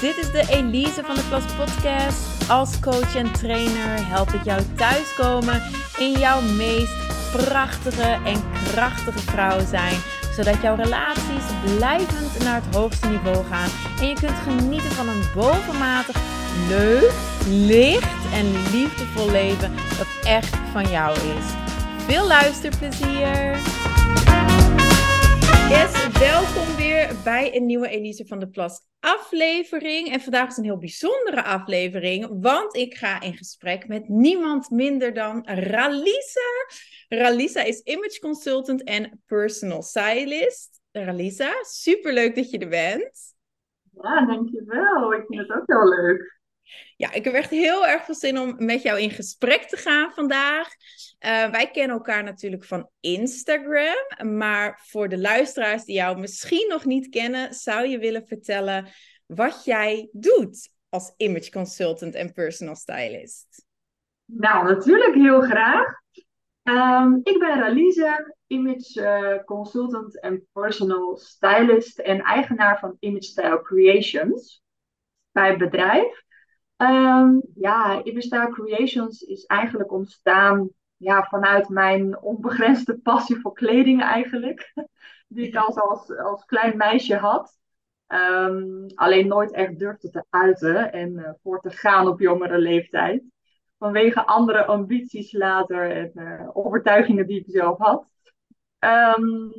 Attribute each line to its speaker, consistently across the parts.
Speaker 1: dit is de Elise van de Klas Podcast. Als coach en trainer help ik jou thuiskomen in jouw meest prachtige en krachtige vrouw zijn. Zodat jouw relaties blijvend naar het hoogste niveau gaan. En je kunt genieten van een bovenmatig leuk, licht en liefdevol leven dat echt van jou is. Veel luisterplezier! Yes, welkom weer bij een nieuwe Elise van de Plas aflevering. En vandaag is een heel bijzondere aflevering, want ik ga in gesprek met niemand minder dan Ralisa. Ralisa is image consultant en personal stylist. Ralisa, superleuk dat je er bent.
Speaker 2: Ja, dankjewel. Ik vind het ook heel leuk.
Speaker 1: Ja, ik heb echt heel erg veel zin om met jou in gesprek te gaan vandaag. Uh, wij kennen elkaar natuurlijk van Instagram. Maar voor de luisteraars die jou misschien nog niet kennen, zou je willen vertellen wat jij doet als image consultant en personal stylist?
Speaker 2: Nou, natuurlijk heel graag. Um, ik ben Ralize, image uh, consultant en personal stylist en eigenaar van Image Style Creations bij het bedrijf. Um, ja, Image Creations is eigenlijk ontstaan ja, vanuit mijn onbegrensde passie voor kleding eigenlijk. Die ik al als, als klein meisje had. Um, alleen nooit echt durfde te uiten en uh, voor te gaan op jongere leeftijd. Vanwege andere ambities later en uh, overtuigingen die ik zelf had. Um,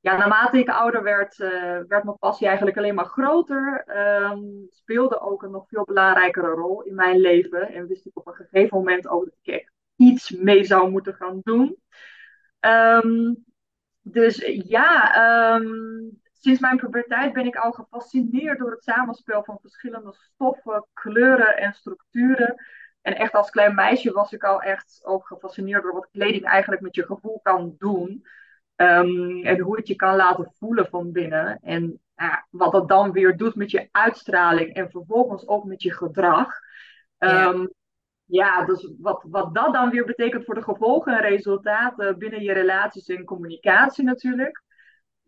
Speaker 2: ja, naarmate ik ouder werd, uh, werd mijn passie eigenlijk alleen maar groter. Um, speelde ook een nog veel belangrijkere rol in mijn leven. En wist ik op een gegeven moment ook dat ik echt iets mee zou moeten gaan doen. Um, dus ja, um, sinds mijn puberteit ben ik al gefascineerd door het samenspel van verschillende stoffen, kleuren en structuren. En echt als klein meisje was ik al echt ook gefascineerd door wat kleding eigenlijk met je gevoel kan doen. Um, en hoe het je kan laten voelen van binnen. En uh, wat dat dan weer doet met je uitstraling en vervolgens ook met je gedrag. Um, ja. Ja, dus wat, wat dat dan weer betekent voor de gevolgen en resultaten binnen je relaties en communicatie natuurlijk.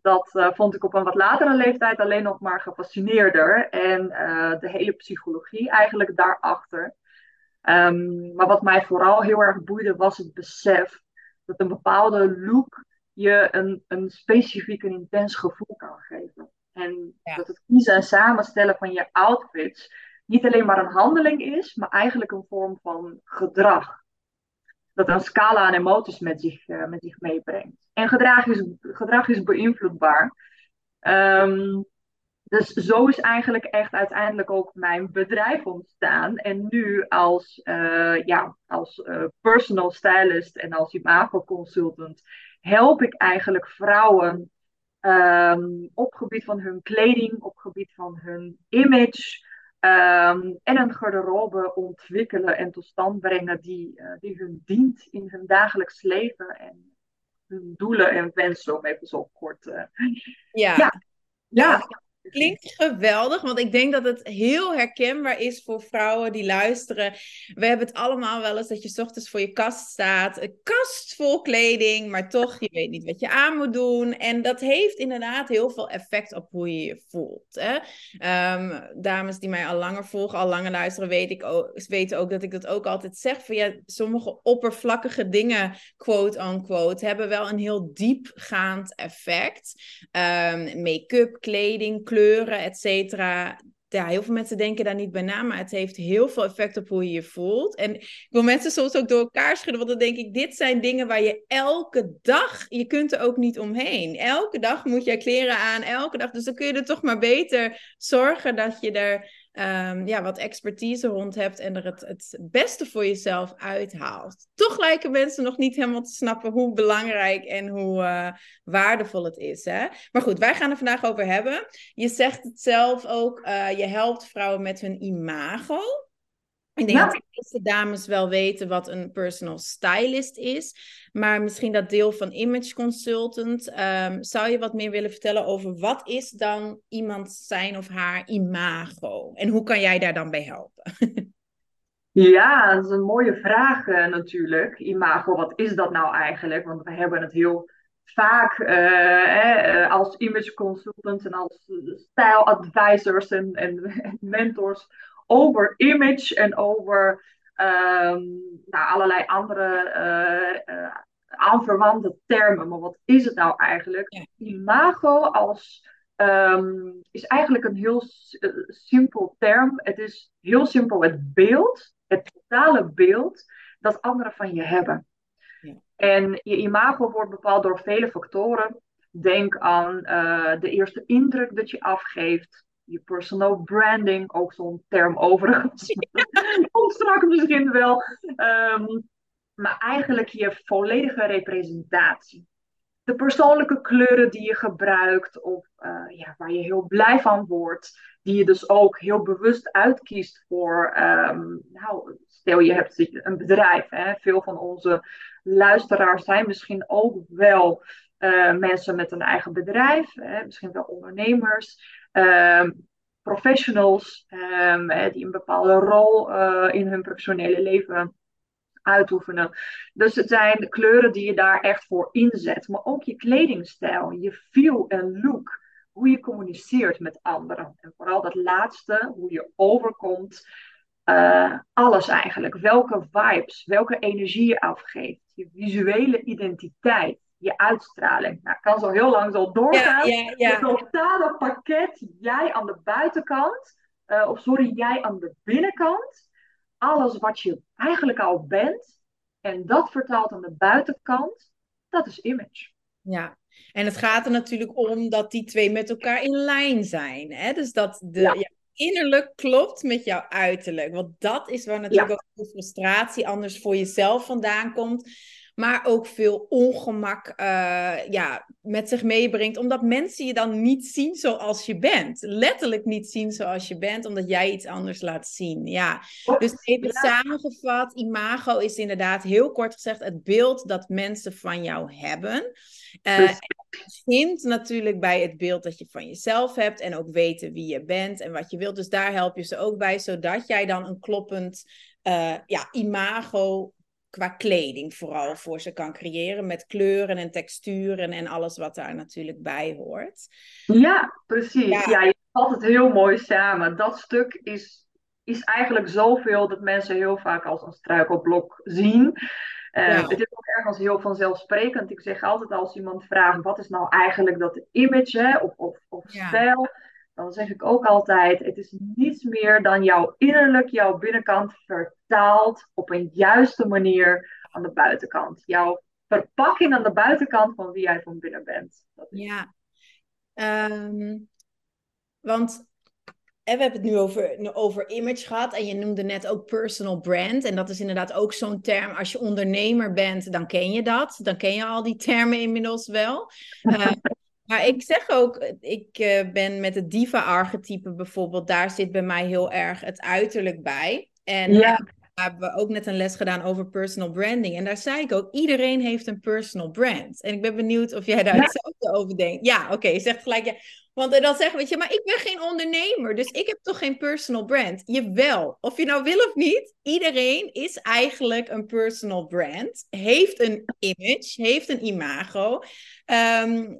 Speaker 2: Dat uh, vond ik op een wat latere leeftijd alleen nog maar gefascineerder. En uh, de hele psychologie eigenlijk daarachter. Um, maar wat mij vooral heel erg boeide was het besef dat een bepaalde look je een, een specifiek en intens gevoel kan geven. En ja. dat het kiezen en samenstellen van je outfits niet alleen maar een handeling is, maar eigenlijk een vorm van gedrag. Dat een scala aan emoties met zich, uh, met zich meebrengt. En gedrag is, gedrag is beïnvloedbaar. Um, dus zo is eigenlijk echt uiteindelijk ook mijn bedrijf ontstaan. En nu als, uh, ja, als uh, personal stylist en als imago consultant help ik eigenlijk vrouwen um, op gebied van hun kleding, op gebied van hun image. Um, en een garderobe ontwikkelen en tot stand brengen die, uh, die hun dient in hun dagelijks leven en hun doelen en wensen, om even zo kort. Uh,
Speaker 1: ja. ja. ja. Klinkt geweldig, want ik denk dat het heel herkenbaar is voor vrouwen die luisteren. We hebben het allemaal wel eens dat je ochtends voor je kast staat. Een kast vol kleding, maar toch, je weet niet wat je aan moet doen. En dat heeft inderdaad heel veel effect op hoe je je voelt. Hè? Um, dames die mij al langer volgen, al langer luisteren, weet ik ook, weten ook dat ik dat ook altijd zeg. Van ja, sommige oppervlakkige dingen, quote-unquote, hebben wel een heel diepgaand effect. Um, Make-up, kleding, kleuren, et cetera. Ja, heel veel mensen denken daar niet bij na, maar het heeft heel veel effect op hoe je je voelt. En ik wil mensen soms ook door elkaar schudden, want dan denk ik, dit zijn dingen waar je elke dag, je kunt er ook niet omheen. Elke dag moet je kleren aan, elke dag. Dus dan kun je er toch maar beter zorgen dat je er um, ja, wat expertise rond hebt en er het, het beste voor jezelf uithaalt. Toch lijken mensen nog niet helemaal te snappen hoe belangrijk en hoe uh, waardevol het is. Hè? Maar goed, wij gaan er vandaag over hebben. Je zegt het zelf ook, uh, je helpt vrouwen met hun imago. Ik denk dat de meeste dames wel weten wat een personal stylist is. Maar misschien dat deel van image consultant. Um, zou je wat meer willen vertellen over wat is dan iemand zijn of haar imago? En hoe kan jij daar dan bij helpen?
Speaker 2: ja, dat is een mooie vraag uh, natuurlijk. Imago, wat is dat nou eigenlijk? Want we hebben het heel vaak uh, als image consultants en als style advisors en, en, mentors over image en over um, nou, allerlei andere uh, aanverwante termen. Maar wat is het nou eigenlijk? Imago als, um, is eigenlijk een heel simpel term. Het is heel simpel het beeld, het totale beeld dat anderen van je hebben. En je imago wordt bepaald door vele factoren. Denk aan de eerste indruk dat je afgeeft. Je personal branding, ook zo'n term overigens. Komt straks misschien wel. Um, maar eigenlijk je volledige representatie. De persoonlijke kleuren die je gebruikt, of uh, ja, waar je heel blij van wordt, die je dus ook heel bewust uitkiest voor, um, nou, stel je hebt een bedrijf, hè? veel van onze luisteraars zijn misschien ook wel uh, mensen met een eigen bedrijf, hè? misschien wel ondernemers, um, professionals um, die een bepaalde rol uh, in hun professionele leven uitoefenen. Dus het zijn kleuren die je daar echt voor inzet, maar ook je kledingstijl, je feel en look, hoe je communiceert met anderen. En vooral dat laatste, hoe je overkomt. Uh, alles eigenlijk. Welke vibes, welke energie je afgeeft. Je visuele identiteit, je uitstraling. Nou, kan zo heel lang zo doorgaan. Ja, ja, Het totale pakket, jij aan de buitenkant, uh, of sorry, jij aan de binnenkant. Alles wat je eigenlijk al bent, en dat vertaalt aan de buitenkant, dat is image.
Speaker 1: Ja, en het gaat er natuurlijk om dat die twee met elkaar in lijn zijn. Hè? Dus dat de, ja innerlijk klopt met jouw uiterlijk. Want dat is waar natuurlijk ook de frustratie anders voor jezelf vandaan komt. Maar ook veel ongemak uh, ja, met zich meebrengt. Omdat mensen je dan niet zien zoals je bent. Letterlijk niet zien zoals je bent, omdat jij iets anders laat zien. Ja. Dus even samengevat, imago is inderdaad heel kort gezegd het beeld dat mensen van jou hebben. Uh, begint natuurlijk bij het beeld dat je van jezelf hebt en ook weten wie je bent en wat je wilt. Dus daar help je ze ook bij, zodat jij dan een kloppend uh, ja, imago qua kleding vooral voor ze kan creëren met kleuren en texturen en alles wat daar natuurlijk bij hoort.
Speaker 2: Ja, precies. Ja, je valt het heel mooi samen. Dat stuk is, is eigenlijk zoveel dat mensen heel vaak als een struikelblok zien. Uh, Het is ook ergens heel vanzelfsprekend. Ik zeg altijd als iemand vraagt: wat is nou eigenlijk dat image hè, of, of, of stijl? Dan zeg ik ook altijd: het is niets meer dan jouw innerlijk, jouw binnenkant vertaald op een juiste manier aan de buitenkant. Jouw verpakking aan de buitenkant van wie jij van binnen bent.
Speaker 1: Ja, um, want we hebben het nu over, over image gehad en je noemde net ook personal brand. En dat is inderdaad ook zo'n term. Als je ondernemer bent, dan ken je dat. Dan ken je al die termen inmiddels wel. Uh, maar ik zeg ook, ik uh, ben met het diva-archetype bijvoorbeeld, daar zit bij mij heel erg het uiterlijk bij. En ja. Hebben we ook net een les gedaan over personal branding. En daar zei ik ook, iedereen heeft een personal brand. En ik ben benieuwd of jij daar ja. hetzelfde over denkt. Ja, oké, okay, je zegt gelijk, ja, want dan zeggen we, je, maar ik ben geen ondernemer, dus ik heb toch geen personal brand? Jawel, of je nou wil of niet, iedereen is eigenlijk een personal brand, heeft een image, heeft een imago. Um,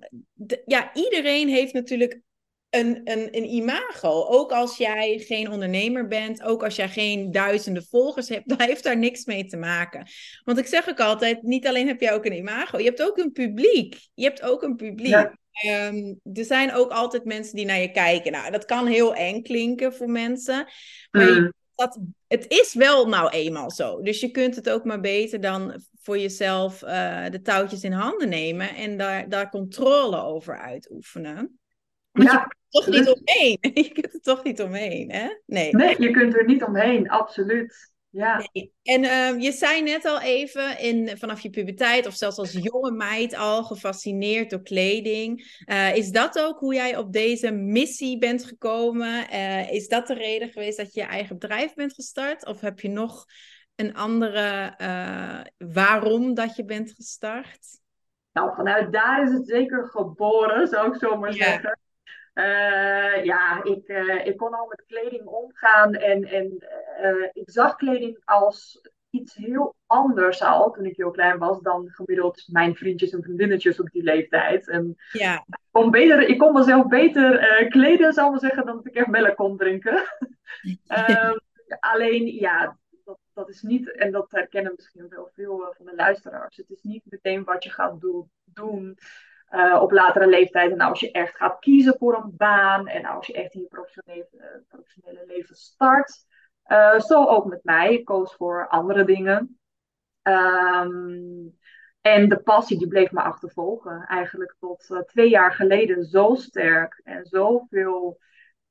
Speaker 1: ja, iedereen heeft natuurlijk een, een, een imago. Ook als jij geen ondernemer bent, ook als jij geen duizenden volgers hebt, dan heeft daar niks mee te maken. Want ik zeg ook altijd, niet alleen heb jij ook een imago, je hebt ook een publiek. Je hebt ook een publiek. Um, er zijn ook altijd mensen die naar je kijken. Nou, dat kan heel eng klinken voor mensen. Maar mm. dat, het is wel nou eenmaal zo. Dus je kunt het ook maar beter dan voor jezelf uh, de touwtjes in handen nemen en daar, daar controle over uitoefenen. Want ja, je kunt er toch niet omheen. Je kunt er toch niet omheen, hè?
Speaker 2: Nee. Nee, je kunt er niet omheen, absoluut. Ja.
Speaker 1: En uh, je zei net al even, in, vanaf je puberteit of zelfs als jonge meid al gefascineerd door kleding. Uh, is dat ook hoe jij op deze missie bent gekomen? Uh, is dat de reden geweest dat je je eigen bedrijf bent gestart? Of heb je nog een andere waarom dat je bent gestart?
Speaker 2: Nou, vanuit daar is het zeker geboren, zou ik zo maar zeggen. Uh, ja, ik, uh, ik kon al met kleding omgaan en, en uh, ik zag kleding als iets heel anders al toen ik heel klein was dan gemiddeld mijn vriendjes en vriendinnetjes op die leeftijd. En
Speaker 1: ja.
Speaker 2: ik, kon beter, ik kon mezelf beter kleden, zou ik zeggen, dan dat ik echt melk kon drinken. um, alleen, ja, dat, dat is niet, en dat herkennen misschien wel veel van de luisteraars, het is niet meteen wat je gaat do doen uh, op latere leeftijd. En als je echt gaat kiezen voor een baan en als je echt in je professionele, professionele leven start. Uh, zo ook met mij. Ik koos voor andere dingen. Um, en de passie die bleef me achtervolgen. Eigenlijk tot twee jaar geleden zo sterk en zoveel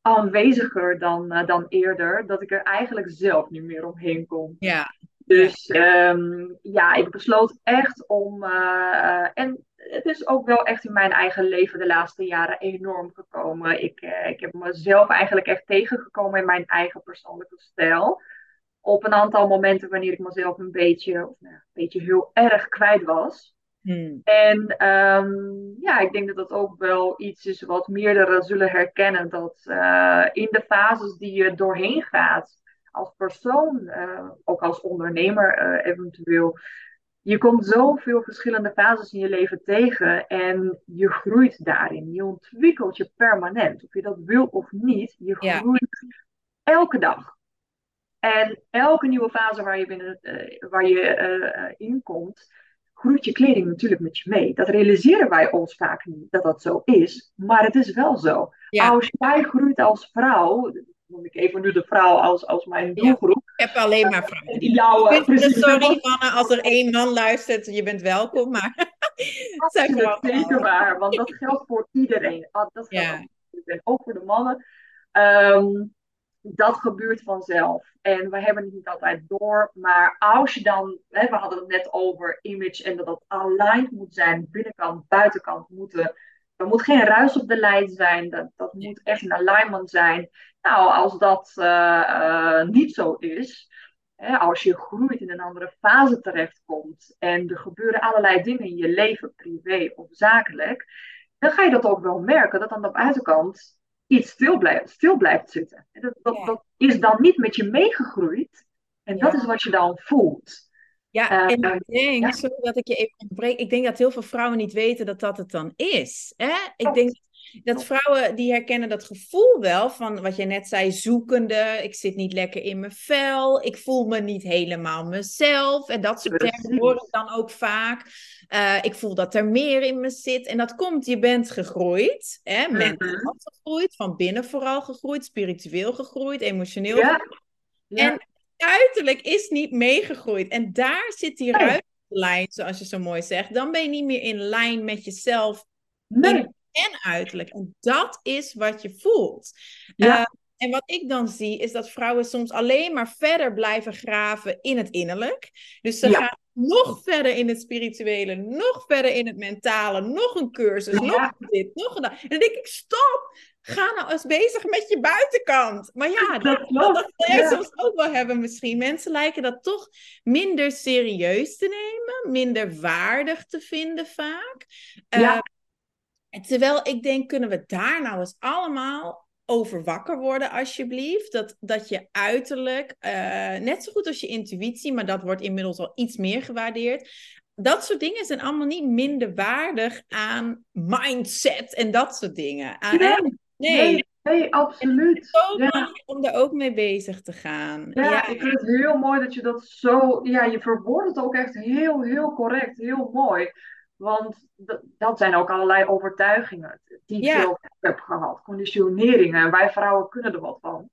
Speaker 2: aanweziger dan, dan eerder. Dat ik er eigenlijk zelf niet meer omheen kon.
Speaker 1: Ja.
Speaker 2: Dus um, ja, ik besloot echt om. en het is ook wel echt in mijn eigen leven de laatste jaren enorm gekomen. Ik, eh, ik heb mezelf eigenlijk echt tegengekomen in mijn eigen persoonlijke stijl. Op een aantal momenten wanneer ik mezelf een beetje, of nou, een beetje heel erg kwijt was.
Speaker 1: Hmm.
Speaker 2: En um, ja, ik denk dat dat ook wel iets is wat meerdere zullen herkennen. Dat uh, in de fases die je doorheen gaat, als persoon, uh, ook als ondernemer uh, eventueel, je komt zoveel verschillende fases in je leven tegen en je groeit daarin. Je ontwikkelt je permanent, of je dat wil of niet. Je groeit elke dag. En elke nieuwe fase waar je, binnen, uh, waar je uh, in komt, groeit je kleding natuurlijk met je mee. Dat realiseren wij ons vaak niet dat dat zo is, maar het is wel zo. Ja. Als jij groeit als vrouw, noem ik even nu de vrouw als, als mijn doelgroep.
Speaker 1: Ik heb alleen maar vrouwen.
Speaker 2: Die jou,
Speaker 1: precies, sorry mannen, als er één man luistert, je bent welkom, maar
Speaker 2: zeg maar zeker waar, want dat geldt voor iedereen. Ah, dat geldt ja. ook, voor ook voor de mannen. Um, dat gebeurt vanzelf. En we hebben het niet altijd door. Maar als je dan, hè, we hadden het net over image en dat dat aligned moet zijn, binnenkant, buitenkant moeten. Er moet geen ruis op de lijn zijn. Dat, dat moet echt een alignment zijn. Nou, als dat uh, uh, niet zo is, hè, als je groeit in een andere fase terechtkomt en er gebeuren allerlei dingen in je leven, privé of zakelijk, dan ga je dat ook wel merken dat aan de buitenkant iets stil blijft, stil blijft zitten. Dat, dat, ja. dat is dan niet met je meegegroeid en ja. dat is wat je dan voelt.
Speaker 1: Ja, en ik denk, ja. sorry dat ik je even ontbreek, ik denk dat heel veel vrouwen niet weten dat dat het dan is. Hè? Ik denk dat vrouwen die herkennen dat gevoel wel van wat je net zei, zoekende. Ik zit niet lekker in mijn vel. Ik voel me niet helemaal mezelf. En dat soort termen hoor ik dan ook vaak. Uh, ik voel dat er meer in me zit. En dat komt, je bent gegroeid. Hè? Mentaal mm-hmm. gegroeid, van binnen vooral gegroeid, spiritueel gegroeid, emotioneel
Speaker 2: ja.
Speaker 1: gegroeid. Ja. En uiterlijk is niet meegegroeid. En daar zit die
Speaker 2: nee.
Speaker 1: lijn, zoals je zo mooi zegt. Dan ben je niet meer in lijn met jezelf.
Speaker 2: Nee
Speaker 1: en uiterlijk. En dat is wat je voelt.
Speaker 2: Ja.
Speaker 1: Uh, en wat ik dan zie, is dat vrouwen soms alleen maar verder blijven graven in het innerlijk. Dus ze
Speaker 2: ja.
Speaker 1: gaan nog verder in het spirituele, nog verder in het mentale, nog een cursus,
Speaker 2: Ja.
Speaker 1: nog dit, nog dat. En dan denk ik, stop! Ga nou eens bezig met je buitenkant. Maar ja, dat,
Speaker 2: Dat
Speaker 1: wil jij soms ook wel hebben misschien. Mensen lijken dat toch minder serieus te nemen, minder waardig te vinden vaak.
Speaker 2: Ja.
Speaker 1: Uh, Terwijl ik denk, kunnen we daar nou eens allemaal over wakker worden, alsjeblieft? Dat, dat je uiterlijk, uh, net zo goed als je intuïtie, maar dat wordt inmiddels al iets meer gewaardeerd. Dat soort dingen zijn allemaal niet minder waardig aan mindset en dat soort dingen. Aan,
Speaker 2: Nee,
Speaker 1: nee.
Speaker 2: nee, absoluut.
Speaker 1: Zo
Speaker 2: Ja.
Speaker 1: om daar ook mee bezig te gaan.
Speaker 2: Ja, ik vind het heel mooi dat je dat zo. Ja, je verwoordt het ook echt heel, heel correct. Heel mooi. Want dat zijn ook allerlei overtuigingen die ik
Speaker 1: Ja.
Speaker 2: heb gehad. Conditioneringen. Wij vrouwen kunnen er wat van.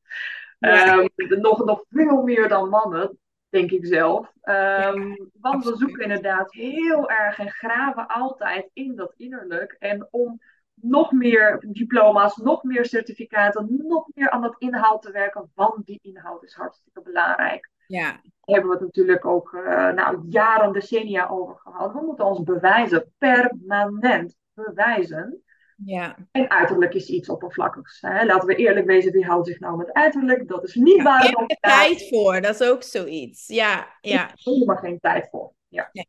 Speaker 2: Ehm, nog, nog veel meer dan mannen, denk ik zelf. Ehm, want we zoeken inderdaad heel erg en graven altijd in dat innerlijk. En om nog meer diploma's, nog meer certificaten, nog meer aan dat inhoud te werken. Want die inhoud is hartstikke belangrijk.
Speaker 1: Ja,
Speaker 2: Daar hebben we het natuurlijk ook uh, nou, jaren, decennia over gehad. We moeten ons bewijzen, permanent bewijzen.
Speaker 1: ja.
Speaker 2: En uiterlijk is iets oppervlakkigs. Hè? Laten we eerlijk wezen, wie houdt zich nou met uiterlijk? Dat is niet waar om
Speaker 1: er
Speaker 2: gaat.
Speaker 1: tijd voor, dat is ook zoiets. Ja, ja.
Speaker 2: helemaal geen tijd voor. Ja.
Speaker 1: Nee,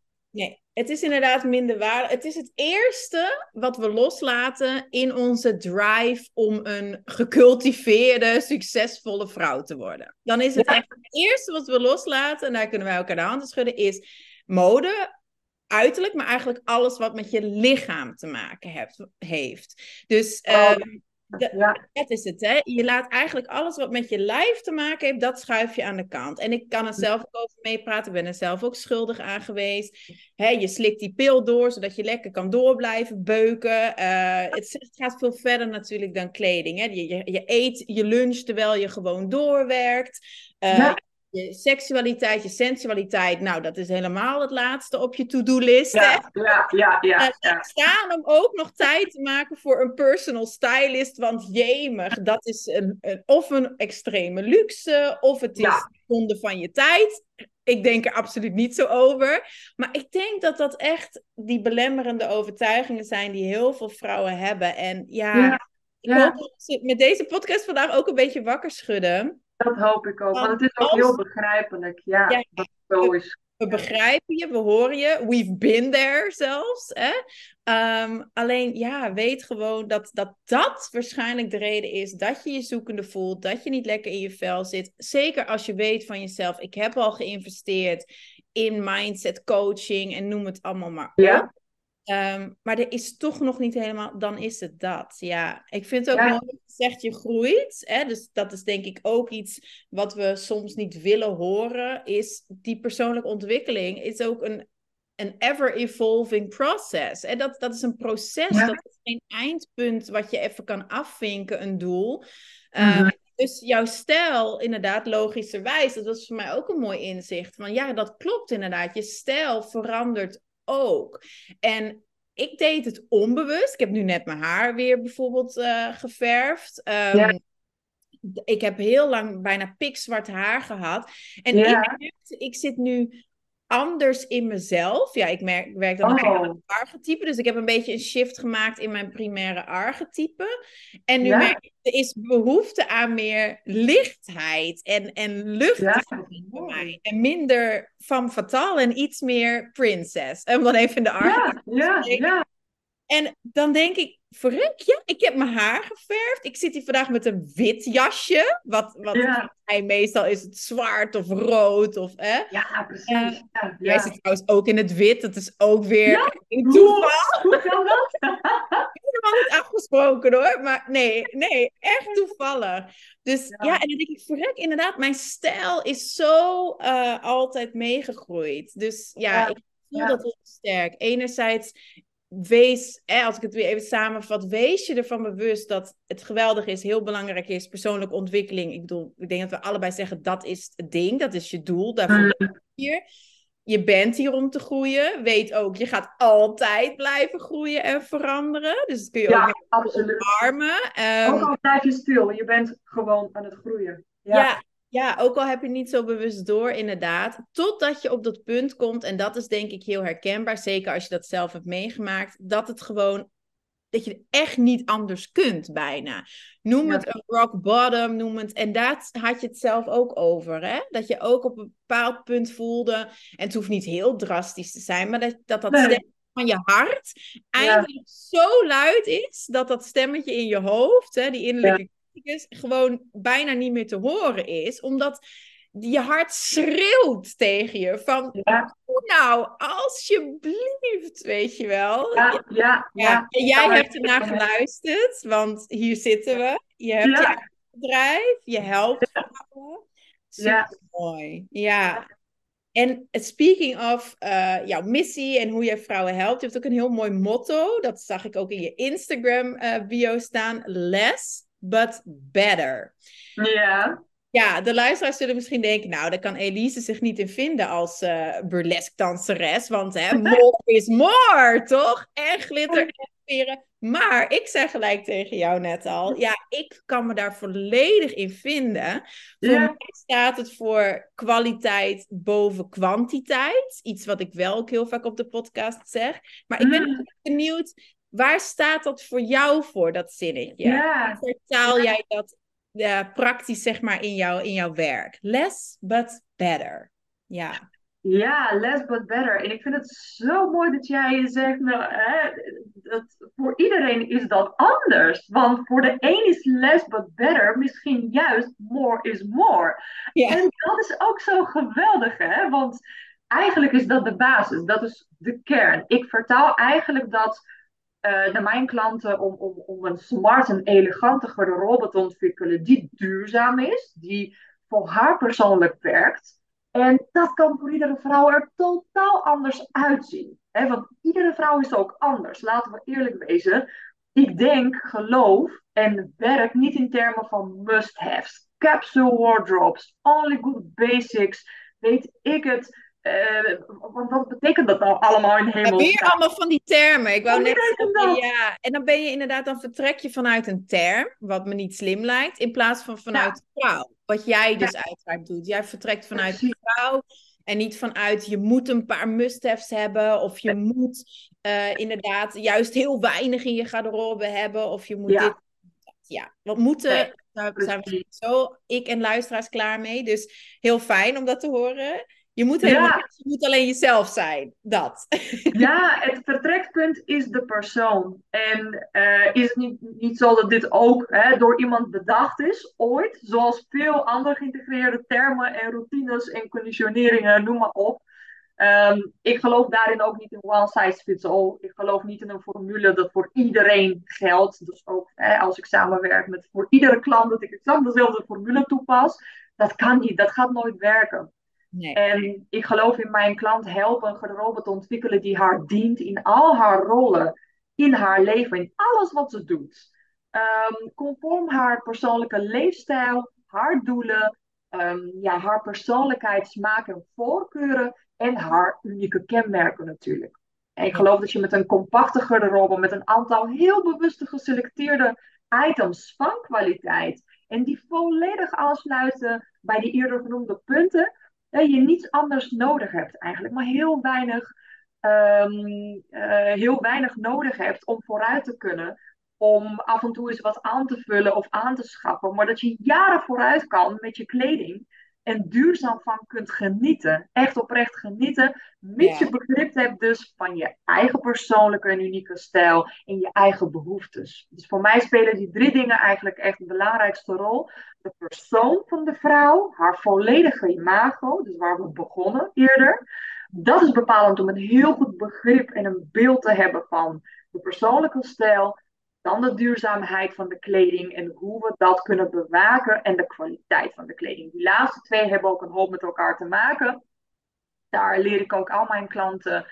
Speaker 1: het is inderdaad minder waar. Het is het eerste wat we loslaten in onze drive om een gecultiveerde, succesvolle vrouw te worden. Dan is het echt het eerste wat we loslaten, en daar kunnen wij elkaar de handen schudden, is mode, uiterlijk, maar eigenlijk alles wat met je lichaam te maken hebt, heeft. Dus oh, ja. Dat is het, hè? Je laat eigenlijk alles wat met je lijf te maken heeft, dat schuif je aan de kant. En ik kan er zelf ook over meepraten, ik ben er zelf ook schuldig aan geweest. Hè, je slikt die pil door, zodat je lekker kan doorblijven beuken. Uh, het, gaat veel verder natuurlijk dan kleding. Hè? Je, je, je, eet je lunch terwijl je gewoon doorwerkt. Uh, ja je seksualiteit, je sensualiteit, nou, dat is helemaal het laatste op je to-do-list.
Speaker 2: Ja, ja, ja, ja,
Speaker 1: ja. Staan om ook nog tijd te maken voor een personal stylist, want jemig, dat is een, een of een extreme luxe, of het is ja. zonde van je tijd. Ik denk er absoluut niet zo over. Maar ik denk dat dat echt die belemmerende overtuigingen zijn die heel veel vrouwen hebben. En ja, ja. ik hoop dat ze met deze podcast vandaag ook een beetje wakker schudden.
Speaker 2: Dat hoop ik ook. Want het is ook heel begrijpelijk. Ja, dat het zo is.
Speaker 1: We begrijpen je, we horen je. We've been there zelfs. Hè? Ehm, alleen ja, weet gewoon dat, dat dat waarschijnlijk de reden is dat je je zoekende voelt, dat je niet lekker in je vel zit. Zeker als je weet van jezelf, ik heb al geïnvesteerd in mindset coaching en noem het allemaal maar
Speaker 2: Ja.
Speaker 1: Ehm, maar er is toch nog niet helemaal, dan is het dat. Ja, ik vind het ook mooi dat je zegt je groeit. Hè? Dus dat is denk ik ook iets wat we soms niet willen horen. Is die persoonlijke ontwikkeling is ook een, een ever-evolving process. En dat, dat is een proces, dat is geen eindpunt wat je even kan afvinken, een doel. Um, Dus jouw stijl, inderdaad, logischerwijs, dat was voor mij ook een mooi inzicht. Van ja, dat klopt inderdaad. Je stijl verandert ook. En ik deed het onbewust. Ik heb nu net mijn haar weer bijvoorbeeld uh, geverfd. Um, Ik heb heel lang bijna pikzwart haar gehad. En ja. ik, ik zit nu anders in mezelf. Ja, ik, merk, ik werk dan oh. met archetype. Dus ik heb een beetje een shift gemaakt in mijn primaire archetype. En nu merk ik, er is behoefte aan meer lichtheid en, en lucht ja. voor mij. En minder van fataal en iets meer princess. En dan even in de archetype.
Speaker 2: Ja, ja, ja.
Speaker 1: En dan denk ik, verrek, ja, ik heb mijn haar geverfd. Ik zit hier vandaag met een wit jasje. Wat, wat ja. meestal is het zwart of rood. Of, hè?
Speaker 2: Ja, precies. Uh, ja,
Speaker 1: jij zit trouwens ook in het wit. Dat is ook weer een toeval.
Speaker 2: Hoe kan dat?
Speaker 1: Helemaal niet afgesproken hoor. Maar nee, nee, echt toevallig. Dus ja, en dan denk ik, verrek, inderdaad, mijn stijl is zo uh, altijd meegegroeid. Dus ja, ik voel dat heel sterk. Enerzijds wees, als ik het weer even samenvat, wees je ervan bewust dat het geweldig is, heel belangrijk is, persoonlijke ontwikkeling. Ik bedoel, ik denk dat we allebei zeggen, dat is het ding, dat is je doel, daarvoor ben je hier. Je bent hier om te groeien. Weet ook, je gaat altijd blijven groeien en veranderen. Dus dat kun je
Speaker 2: ja,
Speaker 1: ook
Speaker 2: absoluut.
Speaker 1: omarmen.
Speaker 2: Um, ook al blijf je stil, je bent gewoon aan het groeien.
Speaker 1: ja, ja ja, ook al heb je niet zo bewust door, inderdaad. Totdat je op dat punt komt, en dat is denk ik heel herkenbaar, zeker als je dat zelf hebt meegemaakt, dat het gewoon, dat je echt niet anders kunt bijna. Noem het een rock bottom, noem het, en daar had je het zelf ook over, hè? Dat je ook op een bepaald punt voelde, en het hoeft niet heel drastisch te zijn, maar dat dat, dat nee. van je hart eigenlijk zo luid is, dat dat stemmetje in je hoofd, hè, die innerlijke gewoon bijna niet meer te horen is, omdat je hart schreeuwt tegen je van,
Speaker 2: ja.
Speaker 1: nou, alsjeblieft, weet je wel.
Speaker 2: Ja, ja, ja.
Speaker 1: En jij hebt ernaar geluisterd, want hier zitten we. Je hebt je eigen bedrijf, je helpt vrouwen. Super mooi, ja. En speaking of uh, jouw missie en hoe je vrouwen helpt, je hebt ook een heel mooi motto. Dat zag ik ook in je Instagram uh, bio staan. Less but better.
Speaker 2: Ja.
Speaker 1: Ja, de luisteraars zullen misschien denken, nou, daar kan Elise zich niet in vinden als uh, burlesque danseres, want hè, more is more, toch? En glitter en veren. Maar ik zeg gelijk tegen jou net al, ja, ik kan me daar volledig in vinden. Voor ja. mij staat het voor kwaliteit boven kwantiteit. Iets wat ik wel ook heel vaak op de podcast zeg. Maar ik ben mm. benieuwd, Waar staat dat voor jou voor, dat zinnetje?
Speaker 2: Ja.
Speaker 1: Vertaal jij dat uh, praktisch, zeg maar, in, jou, in jouw werk? Less but better. Ja.
Speaker 2: Ja, less but better. En ik vind het zo mooi dat jij zegt, nou, hè, dat voor iedereen is dat anders. Want voor de een is less but better misschien juist more is more. Ja. En dat is ook zo geweldig, hè? Want eigenlijk is dat de basis, dat is de kern. Ik vertaal eigenlijk dat naar mijn klanten om, om, om een smart en elegante garderobe te ontwikkelen die duurzaam is, die voor haar persoonlijk werkt. En dat kan voor iedere vrouw er totaal anders uitzien. Hè? Want iedere vrouw is ook anders. Laten we eerlijk wezen. Ik denk, geloof en werk niet in termen van must-haves. Capsule wardrobes, only good basics, weet ik het. Uh, want wat betekent dat nou allemaal in hemel?
Speaker 1: Ja, weer allemaal van die termen. Ik wou net zeggen, ja. En dan ben je inderdaad, dan vertrek je vanuit een term, wat me niet slim lijkt, in plaats van vanuit ja. vrouw. Wat jij dus ja. uiteraard doet. Jij vertrekt vanuit de vrouw en niet vanuit je moet een paar must-haves hebben of je moet uh, inderdaad juist heel weinig in je garderobe hebben of je moet ja. dit. Ja, wat moeten, daar zijn we zo, ik en luisteraars klaar mee. Dus heel fijn om dat te horen. Je moet, helemaal, ja. je moet alleen jezelf zijn. Dat.
Speaker 2: Ja, het vertrekpunt is de persoon. En uh, is het niet, niet zo dat dit ook hè, door iemand bedacht is, ooit? Zoals veel andere geïntegreerde termen en routines en conditioneringen, noem maar op. Um, ik geloof daarin ook niet in one size fits all. Ik geloof niet in een formule dat voor iedereen geldt. Dus ook hè, als ik samenwerk met voor iedere klant dat ik exact dezelfde formule toepas. Dat kan niet, dat gaat nooit werken. Nee. En ik geloof in mijn klant helpen een garderobe te ontwikkelen die haar dient in al haar rollen, in haar leven, in alles wat ze doet. Um, conform haar persoonlijke leefstijl, haar doelen, um, ja, haar persoonlijkheid, smaak en voorkeuren en haar unieke kenmerken natuurlijk. En ik geloof dat je met een compacte garderobe, met een aantal heel bewuste geselecteerde items van kwaliteit en die volledig aansluiten bij die eerder genoemde punten, dat je niets anders nodig hebt eigenlijk, maar heel weinig, um, uh, heel weinig nodig hebt om vooruit te kunnen. Om af en toe eens wat aan te vullen of aan te schaffen. Maar dat je jaren vooruit kan met je kleding en duurzaam van kunt genieten. Echt oprecht genieten. Mits je begrip hebt dus van je eigen persoonlijke en unieke stijl en je eigen behoeftes. Dus voor mij spelen die drie dingen eigenlijk echt de belangrijkste rol. De persoon van de vrouw, haar volledige imago, dus waar we begonnen eerder. Dat is bepalend om een heel goed begrip en een beeld te hebben van de persoonlijke stijl, dan de duurzaamheid van de kleding en hoe we dat kunnen bewaken en de kwaliteit van de kleding. Die laatste twee hebben ook een hoop met elkaar te maken. Daar leer ik ook al mijn klanten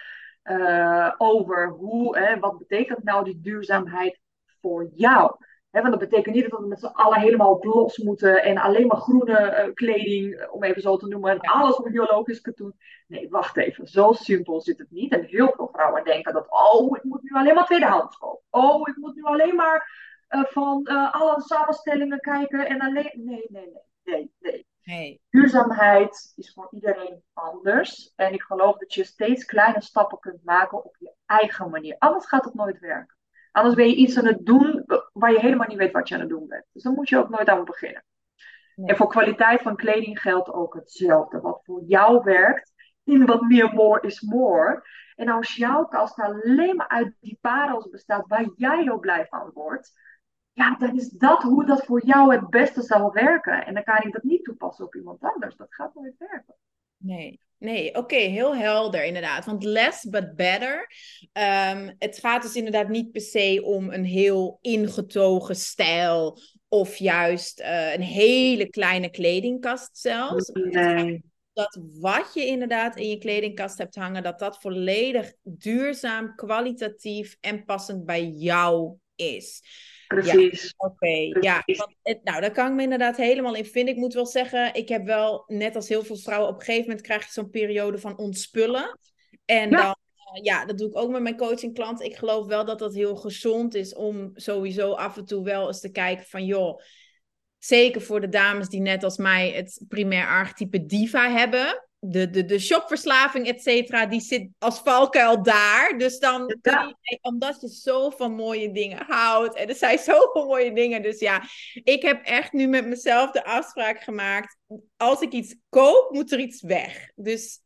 Speaker 2: uh, over hoe, hè, wat betekent nou die duurzaamheid voor jou? Want dat betekent niet dat we met z'n allen helemaal los moeten en alleen maar groene uh, kleding, eh, om even zo te noemen, en alles op biologisch katoen. Nee, wacht even, zo simpel zit het niet. En heel veel vrouwen denken dat, oh, ik moet nu alleen maar tweedehands kopen. Oh, ik moet nu alleen maar uh, van alle samenstellingen kijken en alleen. Nee, nee, nee, nee, nee. nee. Duurzaamheid is voor iedereen anders. En ik geloof dat je steeds kleine stappen kunt maken op je eigen manier. Anders gaat het nooit werken. Anders ben je iets aan het doen waar je helemaal niet weet wat je aan het doen bent. Dus dan moet je ook nooit aan beginnen. En voor kwaliteit van kleding geldt ook hetzelfde. Wat voor jou werkt, in wat meer more is more. En als jouw kast alleen maar uit die parels bestaat waar jij heel blij van wordt, ja, dan is dat hoe dat voor jou het beste zal werken. En dan kan ik dat niet toepassen op iemand anders. Dat gaat nooit werken.
Speaker 1: Nee, nee, oké, heel helder inderdaad. Want less but better. Um, het gaat dus inderdaad niet per se om een heel ingetogen stijl of juist uh, een hele kleine kledingkast zelfs.
Speaker 2: Nee.
Speaker 1: Dat wat je inderdaad in je kledingkast hebt hangen, dat dat volledig duurzaam, kwalitatief en passend bij jou is.
Speaker 2: Precies.
Speaker 1: Ja, Oké, ja. Want nou, daar kan ik me inderdaad helemaal in vinden. Ik moet wel zeggen, ik heb wel, net als heel veel vrouwen, op een gegeven moment krijg je zo'n periode van ontspullen. En dan, uh, ja, dat doe ik ook met mijn coaching klant. Ik geloof wel dat dat heel gezond is om sowieso af en toe wel eens te kijken van, joh, zeker voor de dames die net als mij het primair archetype diva hebben de, de, de shopverslaving, et cetera, die zit als valkuil daar. Dus dan, ja. je, omdat je zo van mooie dingen houdt. En er zijn zoveel mooie dingen. Dus ja, ik heb echt nu met mezelf de afspraak gemaakt. Als ik iets koop, moet er iets weg. Dus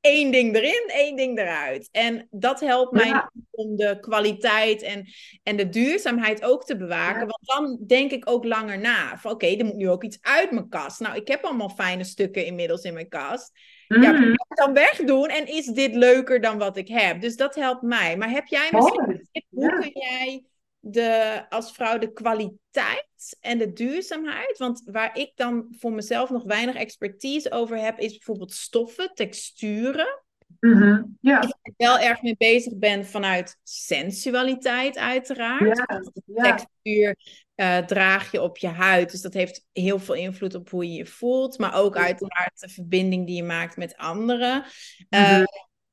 Speaker 1: één ding erin, één ding eruit. En dat helpt mij om de kwaliteit en, en de duurzaamheid ook te bewaken. Want dan denk ik ook langer na. Van oké, er moet nu ook iets uit mijn kast. Nou, ik heb allemaal fijne stukken inmiddels in mijn kast. Ja, kan ik dan wegdoen en is dit leuker dan wat ik heb? Dus dat helpt mij. Maar heb jij misschien een tip? Hoe kun jij de, als vrouw de kwaliteit en de duurzaamheid. Want waar ik dan voor mezelf nog weinig expertise over heb, is bijvoorbeeld stoffen, texturen.
Speaker 2: Mm ja.
Speaker 1: Ik wel erg mee bezig ben vanuit sensualiteit, uiteraard. Ja, ja. Textuur uh, draag je op je huid. Dus dat heeft heel veel invloed op hoe je je voelt. Maar ook uiteraard de verbinding die je maakt met anderen. Uh,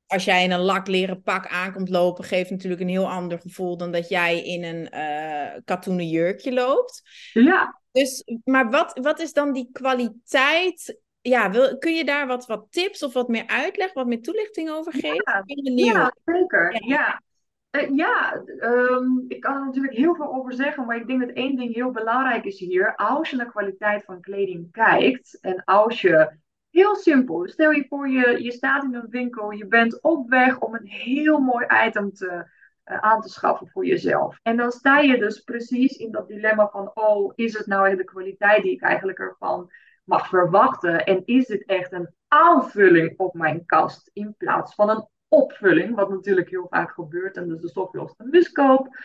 Speaker 1: als jij in een lakleren pak aankomt lopen, geeft natuurlijk een heel ander gevoel dan dat jij in een uh, katoenen jurkje loopt.
Speaker 2: Ja.
Speaker 1: Dus, maar wat, wat is dan die kwaliteit? Ja, wil, kun je daar wat, wat tips of wat meer uitleg, wat meer toelichting over geven?
Speaker 2: Ja, ja zeker. Ja. ja. Uh, ja, um, ik kan er natuurlijk heel veel over zeggen, maar ik denk dat één ding heel belangrijk is hier. Als je naar kwaliteit van kleding kijkt en als je Heel simpel. Stel je voor, je, je staat in een winkel, je bent op weg om een heel mooi item te, uh, aan te schaffen voor jezelf. En dan sta je dus precies in dat dilemma van, oh, is het nou echt de kwaliteit die ik eigenlijk ervan mag verwachten? En is dit echt een aanvulling op mijn kast in plaats van een opvulling, wat natuurlijk heel vaak gebeurt en dus de stof als miskoop.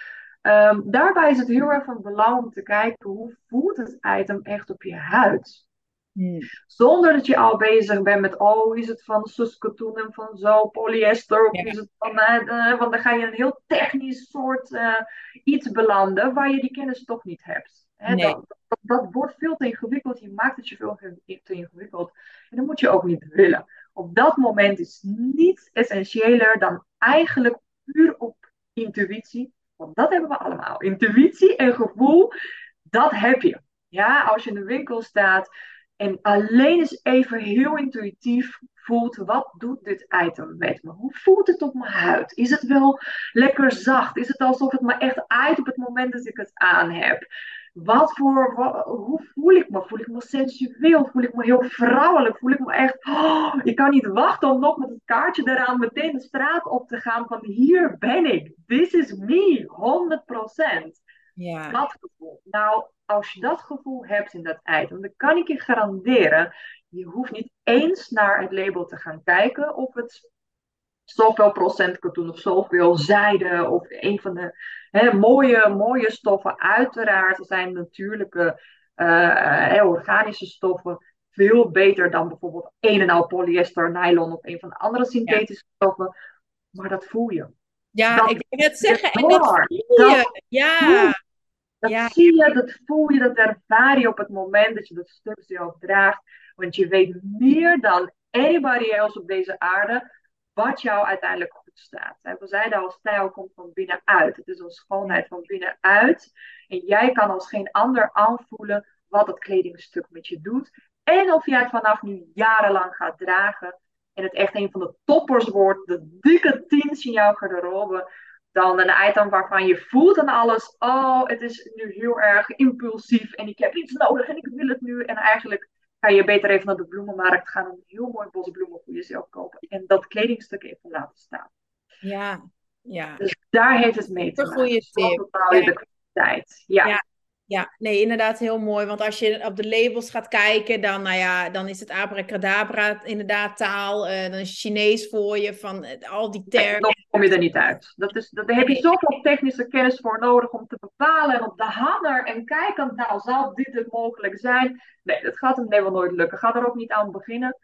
Speaker 2: Um, daarbij is het heel erg van belang om te kijken hoe voelt het item echt op je huid. Hmm. Zonder dat je al bezig bent met, oh, is het van suskatoen en van zo, polyester, of is het van, uh, want dan ga je een heel technisch soort uh, iets belanden waar je die kennis toch niet hebt. Hè? Dat, dat, dat, wordt veel te ingewikkeld, je maakt het je veel te ingewikkeld en dat moet je ook niet willen. Op dat moment is niets essentiëler dan eigenlijk puur op intuïtie, want dat hebben we allemaal. Intuïtie en gevoel, dat heb je. Ja, als je in de winkel staat, en alleen eens even heel intuïtief voelt, wat doet dit item met me? Hoe voelt het op mijn huid? Is het wel lekker zacht? Is het alsof het me echt uit op het moment dat ik het aan heb? Wat voor, hoe voel ik me? Voel ik me sensueel? Voel ik me heel vrouwelijk? Voel ik me echt, oh, ik kan niet wachten om nog met het kaartje eraan meteen de straat op te gaan van hier ben ik. This is me, 100%.
Speaker 1: Ja.
Speaker 2: Dat gevoel. Nou, als je dat gevoel hebt in dat item, dan kan ik je garanderen, je hoeft niet eens naar het label te gaan kijken of het zoveel procent katoen of zoveel zijde of een van de hè, mooie, mooie stoffen. Uiteraard zijn natuurlijke uh, organische stoffen veel beter dan bijvoorbeeld een en al polyester, nylon of een van de andere synthetische stoffen. Maar dat voel je.
Speaker 1: Ja, ik wil het zeggen. En dat voel je. ja.
Speaker 2: Dat ja. zie je, dat voel je, dat ervaar je op het moment dat je dat stuk zelf draagt. Want je weet meer dan anybody else op deze aarde wat jou uiteindelijk goed staat. We zeiden al, stijl komt van binnenuit. Het is een schoonheid van binnenuit. En jij kan als geen ander aanvoelen wat dat kledingstuk met je doet. En of jij het vanaf nu jarenlang gaat dragen. En het echt een van de toppers wordt. De dikke tiens in jouw garderobe dan een item waarvan je voelt aan alles, oh, het is nu heel erg impulsief en ik heb iets nodig en ik wil het nu. En eigenlijk kan je beter even naar de bloemenmarkt gaan en een heel mooi bos bloemen voor jezelf kopen en dat kledingstuk even laten staan.
Speaker 1: Ja, ja.
Speaker 2: Dus daar heeft het mee te
Speaker 1: maken. Een goede tip.
Speaker 2: De kwaliteit. ja. ja.
Speaker 1: Ja, nee, inderdaad heel mooi. Want als je op de labels gaat kijken, dan, nou ja, dan is het abracadabra inderdaad taal. Uh, dan is Chinees voor je, van uh, al die termen.
Speaker 2: Dan kom je er niet uit. Dat is, dat, daar heb je zoveel technische kennis voor nodig om te bepalen. En op de hanger en kijken, nou, zal dit het mogelijk zijn? Nee, dat gaat hem nee wel nooit lukken. Ga er ook niet aan beginnen.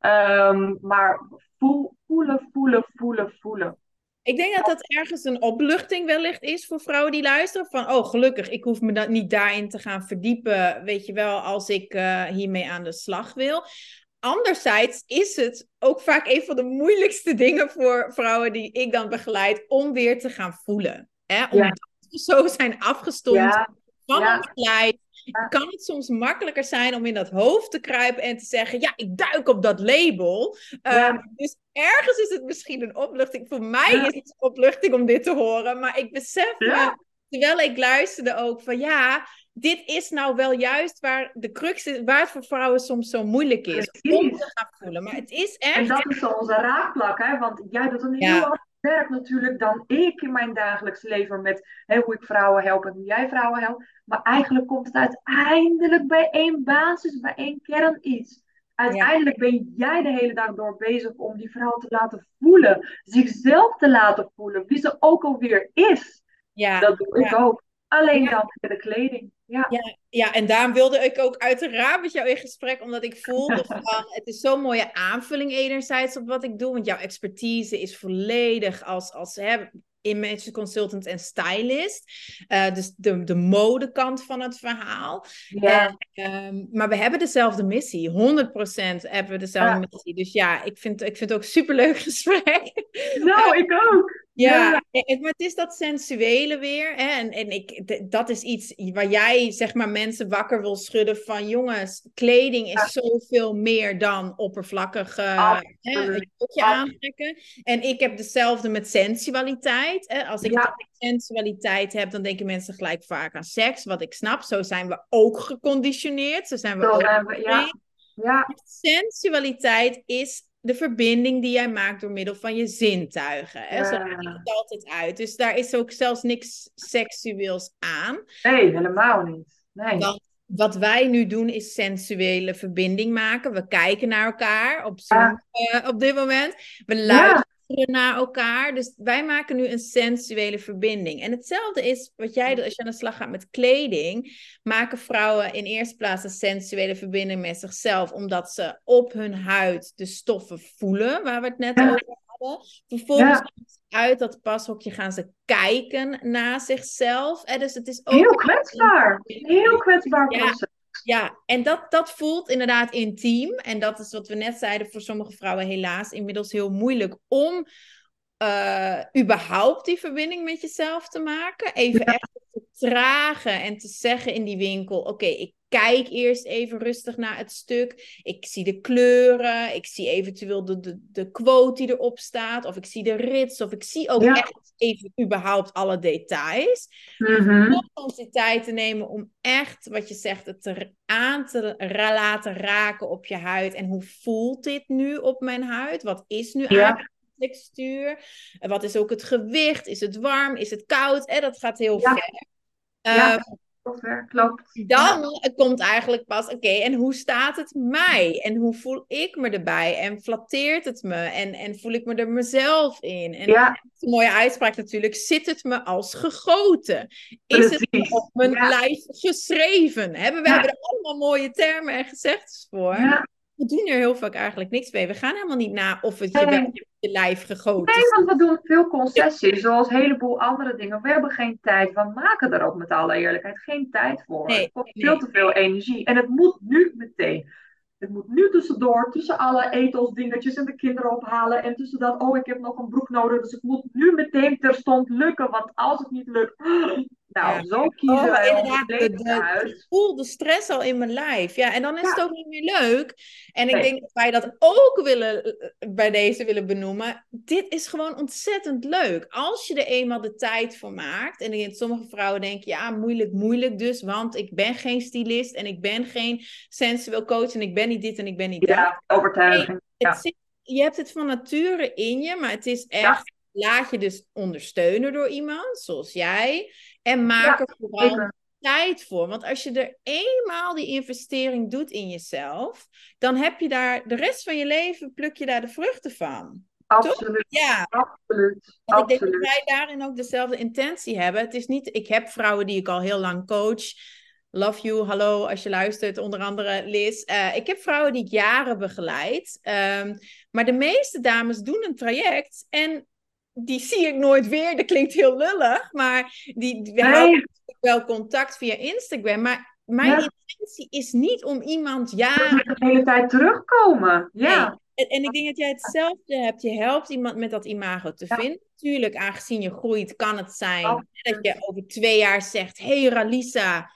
Speaker 2: Um, maar voel, voelen, voelen, voelen, voelen.
Speaker 1: Ik denk dat dat ergens een opluchting wellicht is voor vrouwen die luisteren. Van, oh gelukkig, ik hoef me dat niet daarin te gaan verdiepen, weet je wel, als ik uh, hiermee aan de slag wil. Anderzijds is het ook vaak een van de moeilijkste dingen voor vrouwen die ik dan begeleid, om weer te gaan voelen. Hè? Omdat ja. zo zijn afgestomd ja. van ja. een kan het soms makkelijker zijn om in dat hoofd te kruipen en te zeggen: Ja, ik duik op dat label. Ehm, dus ergens is het misschien een opluchting. Voor mij is het een opluchting om dit te horen, maar ik besef me terwijl ik luisterde ook van ja, dit is nou wel juist waar de crux is, waar het voor vrouwen soms zo moeilijk is. Om te gaan voelen. Maar het is echt.
Speaker 2: En dat is zo onze raakplak, hè? Want jij doet een heel werk natuurlijk dan ik in mijn dagelijks leven met hè, hoe ik vrouwen help en hoe jij vrouwen helpt. Maar eigenlijk komt het uiteindelijk bij één basis, bij één kern iets. Uiteindelijk ben jij de hele dag door bezig om die vrouw te laten voelen, zichzelf te laten voelen, wie ze ook alweer is. Ja. Dat doe ik ook. Alleen dan met de kleding. Ja.
Speaker 1: ja. Ja, en daarom wilde ik ook uiteraard met jou in gesprek, omdat ik voelde van het is zo'n mooie aanvulling enerzijds op wat ik doe, want jouw expertise is volledig als, als hè, image consultant en stylist. Uh, dus de, de modekant van het verhaal. Ja. Ehm, maar we hebben dezelfde missie. 100% hebben we dezelfde missie. Dus ja, ik vind, ik vind het ook een superleuk gesprek.
Speaker 2: Nou, ik ook.
Speaker 1: Ja, maar het is dat sensuele weer. Hè? En, en ik, dat is iets waar jij zeg maar mensen wakker wil schudden van jongens, kleding is zoveel meer dan oppervlakkig uh, een aantrekken. En ik heb dezelfde met sensualiteit. Hè? Als ik ja. sensualiteit heb, dan denken mensen gelijk vaak aan seks. Wat ik snap, zo zijn we ook geconditioneerd. Zo zijn we ook. ja. Ja. Sensualiteit is de verbinding die jij maakt door middel van je zintuigen. Hè? Zo ziet het altijd uit. Dus daar is ook zelfs niks seksueels aan.
Speaker 2: Nee, helemaal niet. Nee.
Speaker 1: wat wij nu doen is sensuele verbinding maken. We kijken naar elkaar op, uh, op dit moment. We luisteren naar elkaar. Dus wij maken nu een sensuele verbinding. En hetzelfde is wat jij doet als je aan de slag gaat met kleding. Maken vrouwen in eerste plaats een sensuele verbinding met zichzelf, omdat ze op hun huid de stoffen voelen, waar we het net over hadden. Vervolgens uit dat pashokje gaan ze kijken naar zichzelf. En dus het is ook
Speaker 2: heel kwetsbaar. Heel kwetsbaar proces.
Speaker 1: Ja, en dat, dat voelt inderdaad intiem. En dat is wat we net zeiden, voor sommige vrouwen helaas inmiddels heel moeilijk om uh, überhaupt die verbinding met jezelf te maken. Even echt te tragen en te zeggen in die winkel: Oké, ik kijk eerst even rustig naar het stuk. Ik zie de kleuren. Ik zie eventueel de, de, de quote die erop staat. Of ik zie de rits. Of ik zie ook echt even überhaupt alle details. Mm Om die tijd te nemen om echt, wat je zegt, het er aan te laten raken op je huid. En hoe voelt dit nu op mijn huid? Wat is nu eigenlijk textuur? Wat is ook het gewicht? Is het warm? Is het koud? En dat gaat heel ver.
Speaker 2: Ja. Klopt.
Speaker 1: Dan komt eigenlijk pas, oké, en hoe staat het mij? En hoe voel ik me erbij? En flatteert het me? En, en voel ik me er mezelf in? En ja. een mooie uitspraak natuurlijk, zit het me als gegoten? Is het op mijn lijf geschreven? Hebben we hebben er allemaal mooie termen en gezegd voor. We doen er heel vaak eigenlijk niks mee. We gaan helemaal niet na of het je, nee. je lijf gegoten
Speaker 2: Nee, want we doen veel concessies, zoals een heleboel andere dingen. We hebben geen tijd. We maken er ook met alle eerlijkheid geen tijd voor. Nee, het kost veel te veel energie. En het moet nu meteen. Het moet nu tussendoor, tussen alle etels, dingetjes en de kinderen ophalen. En tussen dat, oh, ik heb nog een broek nodig. Dus het moet nu meteen terstond lukken. Want als het niet lukt, nou, zo kiezen oh, wij inderdaad, de, de,
Speaker 1: Ik voel de stress al in mijn lijf. Ja, en dan is het ook niet meer leuk. En ik denk dat wij dat ook willen, eh, bij deze willen benoemen. Dit is gewoon ontzettend leuk. Als je er eenmaal de tijd voor maakt. En sommige vrouwen denken, ja, moeilijk, moeilijk dus. Want ik ben geen stylist en ik ben geen sensueel coach. En ik ben niet dit en ik ben niet dat.
Speaker 2: Ja, overtuiging.
Speaker 1: ja. je hebt het van nature in je, maar het is echt... Laat je dus ondersteunen door iemand, zoals jij. En maak er vooral tijd voor. Want als je er eenmaal die investering doet in jezelf, dan heb je daar de rest van je leven, pluk je daar de vruchten van.
Speaker 2: Absoluut.
Speaker 1: Ja.
Speaker 2: Absoluut.
Speaker 1: Want ik denk dat wij daarin ook dezelfde intentie hebben. Het is niet, ik heb vrouwen die ik al heel lang coach. Love you, hallo als je luistert, onder andere Liz. Uh, ik heb vrouwen die ik jaren begeleid. Um, maar de meeste dames doen een traject en die zie ik nooit weer. Dat klinkt heel lullig, maar die, we nee. houden wel contact via Instagram. Maar mijn intentie is niet om iemand ja.
Speaker 2: De hele tijd terugkomen. Ja.
Speaker 1: En, en, ik denk dat jij hetzelfde hebt. Je helpt iemand met dat imago te vinden. Natuurlijk, aangezien je groeit, kan het zijn dat je over twee jaar zegt: Hey Ralisa,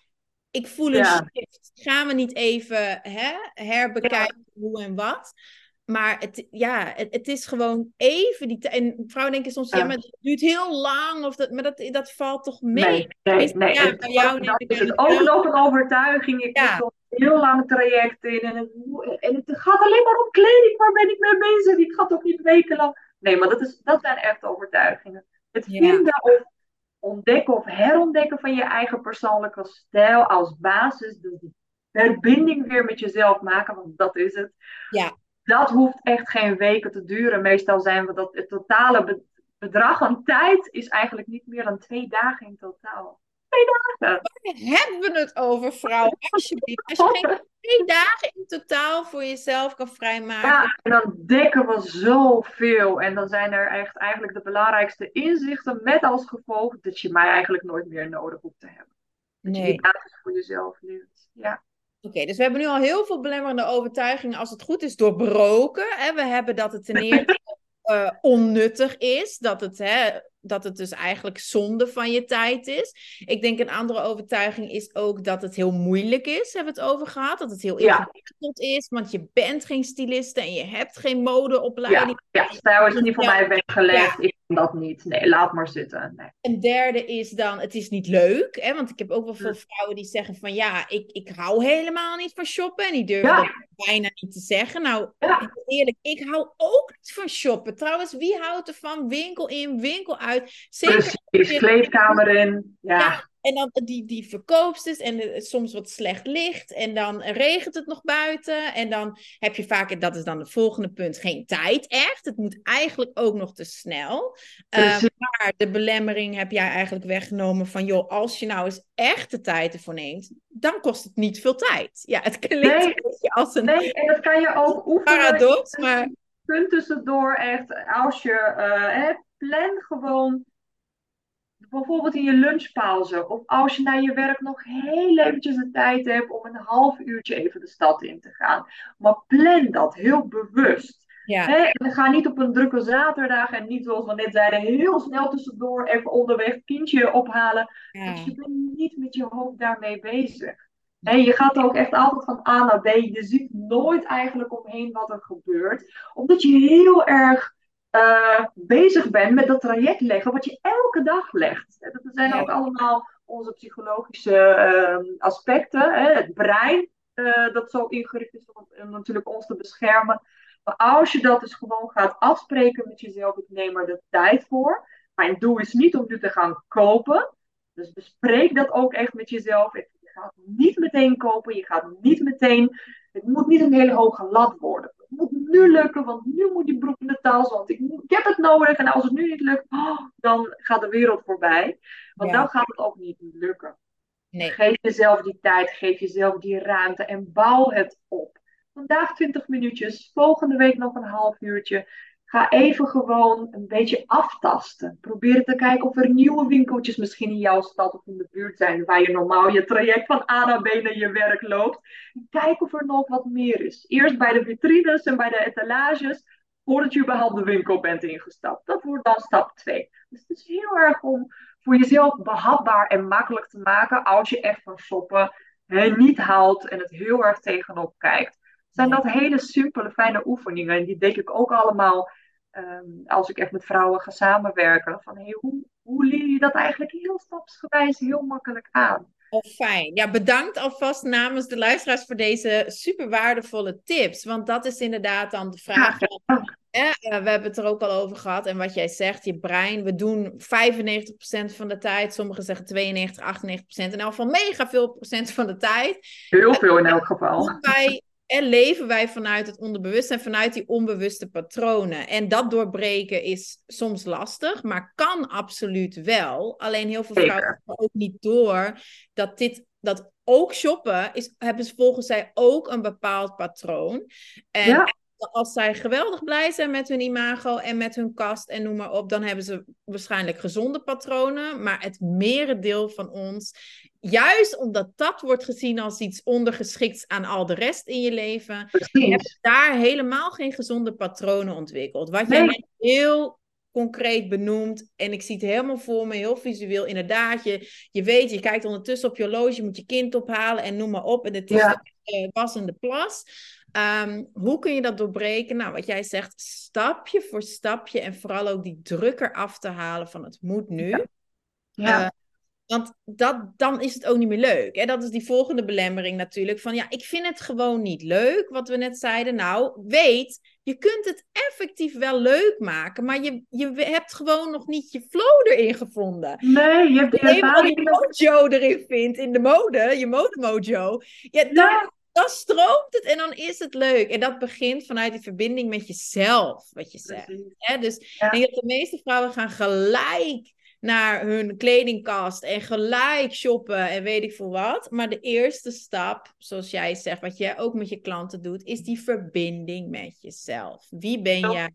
Speaker 1: ik voel een shift. Gaan we niet even hè, herbekijken hoe en wat? Maar het, ja, het, het, is gewoon even die En vrouwen denken soms, ja, maar het duurt heel lang. Of dat, maar dat, dat valt toch mee?
Speaker 2: Nee, nee, nee. Ja, bij jou dan is het ook nog een overtuiging. Ik ja. heb heel lang traject in. En het, en het gaat alleen maar om kleding. Waar ben ik mee bezig? Ik ga toch niet wekenlang. Nee, maar dat, is, dat zijn echt overtuigingen. Het vinden of ontdekken of herontdekken van je eigen persoonlijke stijl als basis. Dus die verbinding weer met jezelf maken, want dat is het.
Speaker 1: Ja
Speaker 2: dat hoeft echt geen weken te duren. Meestal zijn we dat het totale bedrag aan tijd is eigenlijk niet meer dan twee dagen in totaal. Twee dagen.
Speaker 1: Waar hebben we het over, vrouw? Alsjeblieft. Als je geen twee dagen in totaal voor jezelf kan vrijmaken.
Speaker 2: Ja, en dan dekken we zoveel. En dan zijn er echt eigenlijk de belangrijkste inzichten met als gevolg dat je mij eigenlijk nooit meer nodig hoeft te hebben. Dat nee. je die basis voor jezelf leert. Ja.
Speaker 1: Oké, dus we hebben nu al heel veel belemmerende overtuigingen, als het goed is, doorbroken. Hè? We hebben dat het ten eerste uh, onnuttig is, dat het, hè, dat het dus eigenlijk zonde van je tijd is. Ik denk een andere overtuiging is ook dat het heel moeilijk is, hebben we het over gehad. Dat het heel ingewikkeld is, want je bent geen styliste en je hebt geen modeopleiding.
Speaker 2: Ja, ja stijl is niet voor mij weggelegd. Ik kan dat niet. Nee, laat maar zitten. Nee.
Speaker 1: Een derde is dan, het is niet leuk. Hè? Want ik heb ook wel veel vrouwen die zeggen van ja, ik, ik hou helemaal niet van shoppen. En die durven bijna niet te zeggen. Nou, eerlijk, ik hou ook niet van shoppen. Trouwens, wie houdt er van winkel in, winkel uit?
Speaker 2: Zeker Precies, kleedkamer in. ja.
Speaker 1: En dan die, die verkoopsters en soms wat slecht licht. En dan regent het nog buiten. En dan heb je vaak, dat is dan het volgende punt, geen tijd echt. Het moet eigenlijk ook nog te snel. Uh, maar de belemmering heb jij eigenlijk weggenomen van, joh, als je nou eens echt de tijd ervoor neemt, dan kost het niet veel tijd. Ja, het klinkt nee, een beetje als een...
Speaker 2: Nee, en dat kan je ook oefenen.
Speaker 1: Paradox, maar...
Speaker 2: Punt tussendoor echt, als je uh, plan gewoon bijvoorbeeld in je lunchpauze. Of als je na je werk nog heel eventjes de tijd hebt om een half uurtje even de stad in te gaan. Maar plan dat heel bewust. Ja. En ga niet op een drukke zaterdag en niet zoals we net zeiden, heel snel tussendoor even onderweg kindje ophalen. Ja. Dus je bent niet met je hoofd daarmee bezig. En je gaat ook echt altijd van A naar B. Je ziet nooit eigenlijk omheen wat er gebeurt. Omdat je heel erg uh, bezig bent met dat traject leggen, wat je elke dag legt. Dat zijn ook allemaal onze psychologische uh, aspecten. Hè? Het brein, uh, dat zo ingericht is om, natuurlijk ons te beschermen. Maar als je dat dus gewoon gaat afspreken met jezelf, ik neem er de tijd voor. Mijn doel is niet om nu te gaan kopen. Dus bespreek dat ook echt met jezelf. Je gaat niet meteen kopen, je gaat niet meteen. Het moet niet een hele hoge lat worden moet nu lukken, want nu moet die broek in de tas, want ik, ik heb het nodig. En als het nu niet lukt, oh, dan gaat de wereld voorbij. Want dan gaat het ook niet lukken. Nee. Geef jezelf die tijd, geef jezelf die ruimte en bouw het op. Vandaag 20 minuutjes, volgende week nog een half uurtje. Ga even gewoon een beetje aftasten. Probeer te kijken of er nieuwe winkeltjes misschien in jouw stad of in de buurt zijn waar je normaal je traject van A naar B naar je werk loopt. kijk of er nog wat meer is. Eerst bij de vitrines en bij de etalages, voordat je überhaupt de winkel bent ingestapt. Dat wordt dan stap 2. Dus het is heel erg om voor jezelf behapbaar en makkelijk te maken als je echt van shoppen niet haalt en het heel erg tegenop kijkt zijn dat hele simpele, fijne oefeningen. En die denk ik ook allemaal ehm, als ik echt met vrouwen ga samenwerken. Van hey, hoe, hoe leer je dat eigenlijk heel stapsgewijs heel makkelijk aan?
Speaker 1: Oh, fijn. Ja, bedankt alvast namens de luisteraars voor deze super waardevolle tips. Want dat is inderdaad dan de vraag. Ja, eh, we hebben het er ook al over gehad. En wat jij zegt, je brein, we doen 95% van de tijd. Sommigen zeggen 92, 98%. In elk geval mega veel procent van de tijd.
Speaker 2: Heel veel in elk geval.
Speaker 1: Wij en leven wij vanuit het onderbewustzijn, vanuit die onbewuste patronen. En dat doorbreken is soms lastig, maar kan absoluut wel. Alleen heel veel vrouwen hebben ook niet door dat dit, dat ook shoppen, is, hebben ze volgens zij ook een bepaald patroon. En ja als zij geweldig blij zijn met hun imago en met hun kast en noem maar op, dan hebben ze waarschijnlijk gezonde patronen. Maar het merendeel van ons, juist omdat dat wordt gezien als iets ondergeschikts aan al de rest in je leven, heb daar helemaal geen gezonde patronen ontwikkeld. Wat jij heel concreet benoemd. En ik zie het helemaal voor me, heel visueel. Inderdaad, je, je weet, je kijkt ondertussen op je horloge, je moet je kind ophalen en noem maar op. En het is ja. de, uh, wassende plas. Ehm, hoe kun je dat doorbreken? Nou, wat jij zegt, stapje voor stapje en vooral ook die druk eraf te halen van het moet nu.
Speaker 2: Ja.
Speaker 1: Eh, want dat, dan is het ook niet meer leuk. Hè? Dat is die volgende belemmering natuurlijk. Van ja, ik vind het gewoon niet leuk, wat we net zeiden. Nou, weet, je kunt het effectief wel leuk maken, maar je, je hebt gewoon nog niet je flow erin gevonden.
Speaker 2: Nee, je hebt
Speaker 1: je
Speaker 2: ervaring.
Speaker 1: mojo erin vindt in de mode, je mode mojo, ja, dan,
Speaker 2: Ja.
Speaker 1: dan stroomt het en dan is het leuk. En dat begint vanuit die verbinding met jezelf, wat je zegt. Hè? Dus
Speaker 2: Ja.
Speaker 1: ik denk dat de meeste vrouwen gaan gelijk naar hun kledingkast en gelijk shoppen en weet ik veel wat. Maar de eerste stap, zoals jij zegt, wat jij ook met je klanten doet, is die verbinding met jezelf. Wie ben
Speaker 2: Ja.
Speaker 1: jij?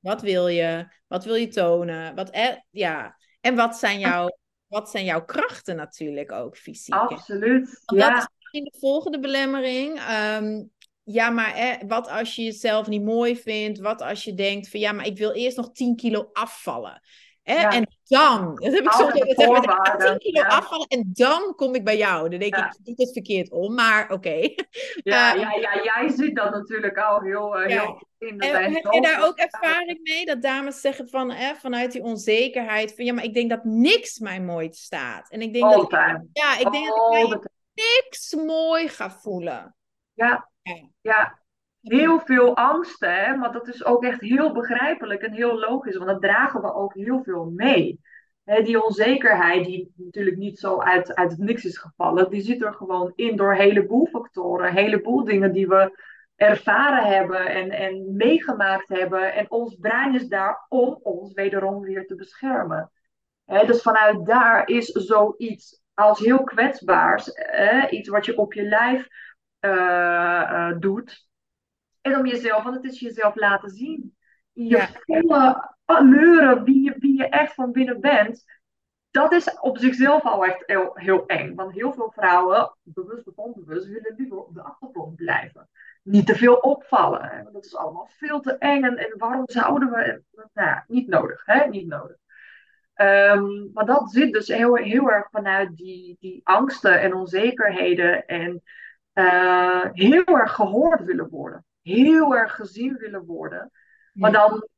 Speaker 1: Wat wil je? Wat wil je tonen? Wat, eh, ja. En wat zijn, jouw, wat zijn jouw krachten natuurlijk ook fysiek?
Speaker 2: Absoluut.
Speaker 1: Want dat is
Speaker 2: Ja,
Speaker 1: misschien de volgende belemmering. Ehm, ja, maar wat als je jezelf niet mooi vindt? Wat als je denkt van ja, maar ik wil eerst nog 10 kilo afvallen. Hè?
Speaker 2: Ja.
Speaker 1: En dan, dat heb ik soms
Speaker 2: Altijd
Speaker 1: ook gezegd, maar ik ga
Speaker 2: voorwaarden,
Speaker 1: 10 kilo afvallen en dan kom ik bij jou. Dan denk
Speaker 2: Ja.
Speaker 1: ik, ik doe het verkeerd om, maar oké.
Speaker 2: ja,
Speaker 1: Eh,
Speaker 2: ja, ja, jij ziet dat natuurlijk al heel, eh, heel goed in. Er
Speaker 1: En heb je daar ook ervaring mee? Dat dames zeggen van, hè, vanuit die onzekerheid, van ja, maar ik denk dat niks mij mooi staat. En ik denk
Speaker 2: All
Speaker 1: dat,
Speaker 2: time.
Speaker 1: ja, ik denk dat ik niks mooi ga voelen.
Speaker 2: Ja,
Speaker 1: Ja.
Speaker 2: Heel veel angsten, hè? maar dat is ook echt heel begrijpelijk en heel logisch, want dat dragen we ook heel veel mee. Hè, die onzekerheid, die natuurlijk niet zo uit, uit het niks is gevallen, die zit er gewoon in door een heleboel factoren, een heleboel dingen die we ervaren hebben en, en meegemaakt hebben. En ons brein is daar om ons wederom weer te beschermen. Hè, dus vanuit daar is zoiets als heel kwetsbaars, hè, iets wat je op je lijf eh, eh, doet. En om jezelf, want het is jezelf laten zien. Je
Speaker 1: Ja.
Speaker 2: volle allure, wie je, wie je echt van binnen bent. Dat is op zichzelf al echt heel, heel eng. Want heel veel vrouwen, bewust of onbewust, willen liever op de achtergrond blijven. Niet te veel opvallen. Hè? Want dat is allemaal veel te eng. En, en waarom zouden we... Nou, ja, niet nodig. Hè? Niet nodig. Ehm, maar dat zit dus heel, heel erg vanuit die, die angsten en onzekerheden. En eh, heel erg gehoord willen worden. Heel erg gezien willen worden. Maar dan,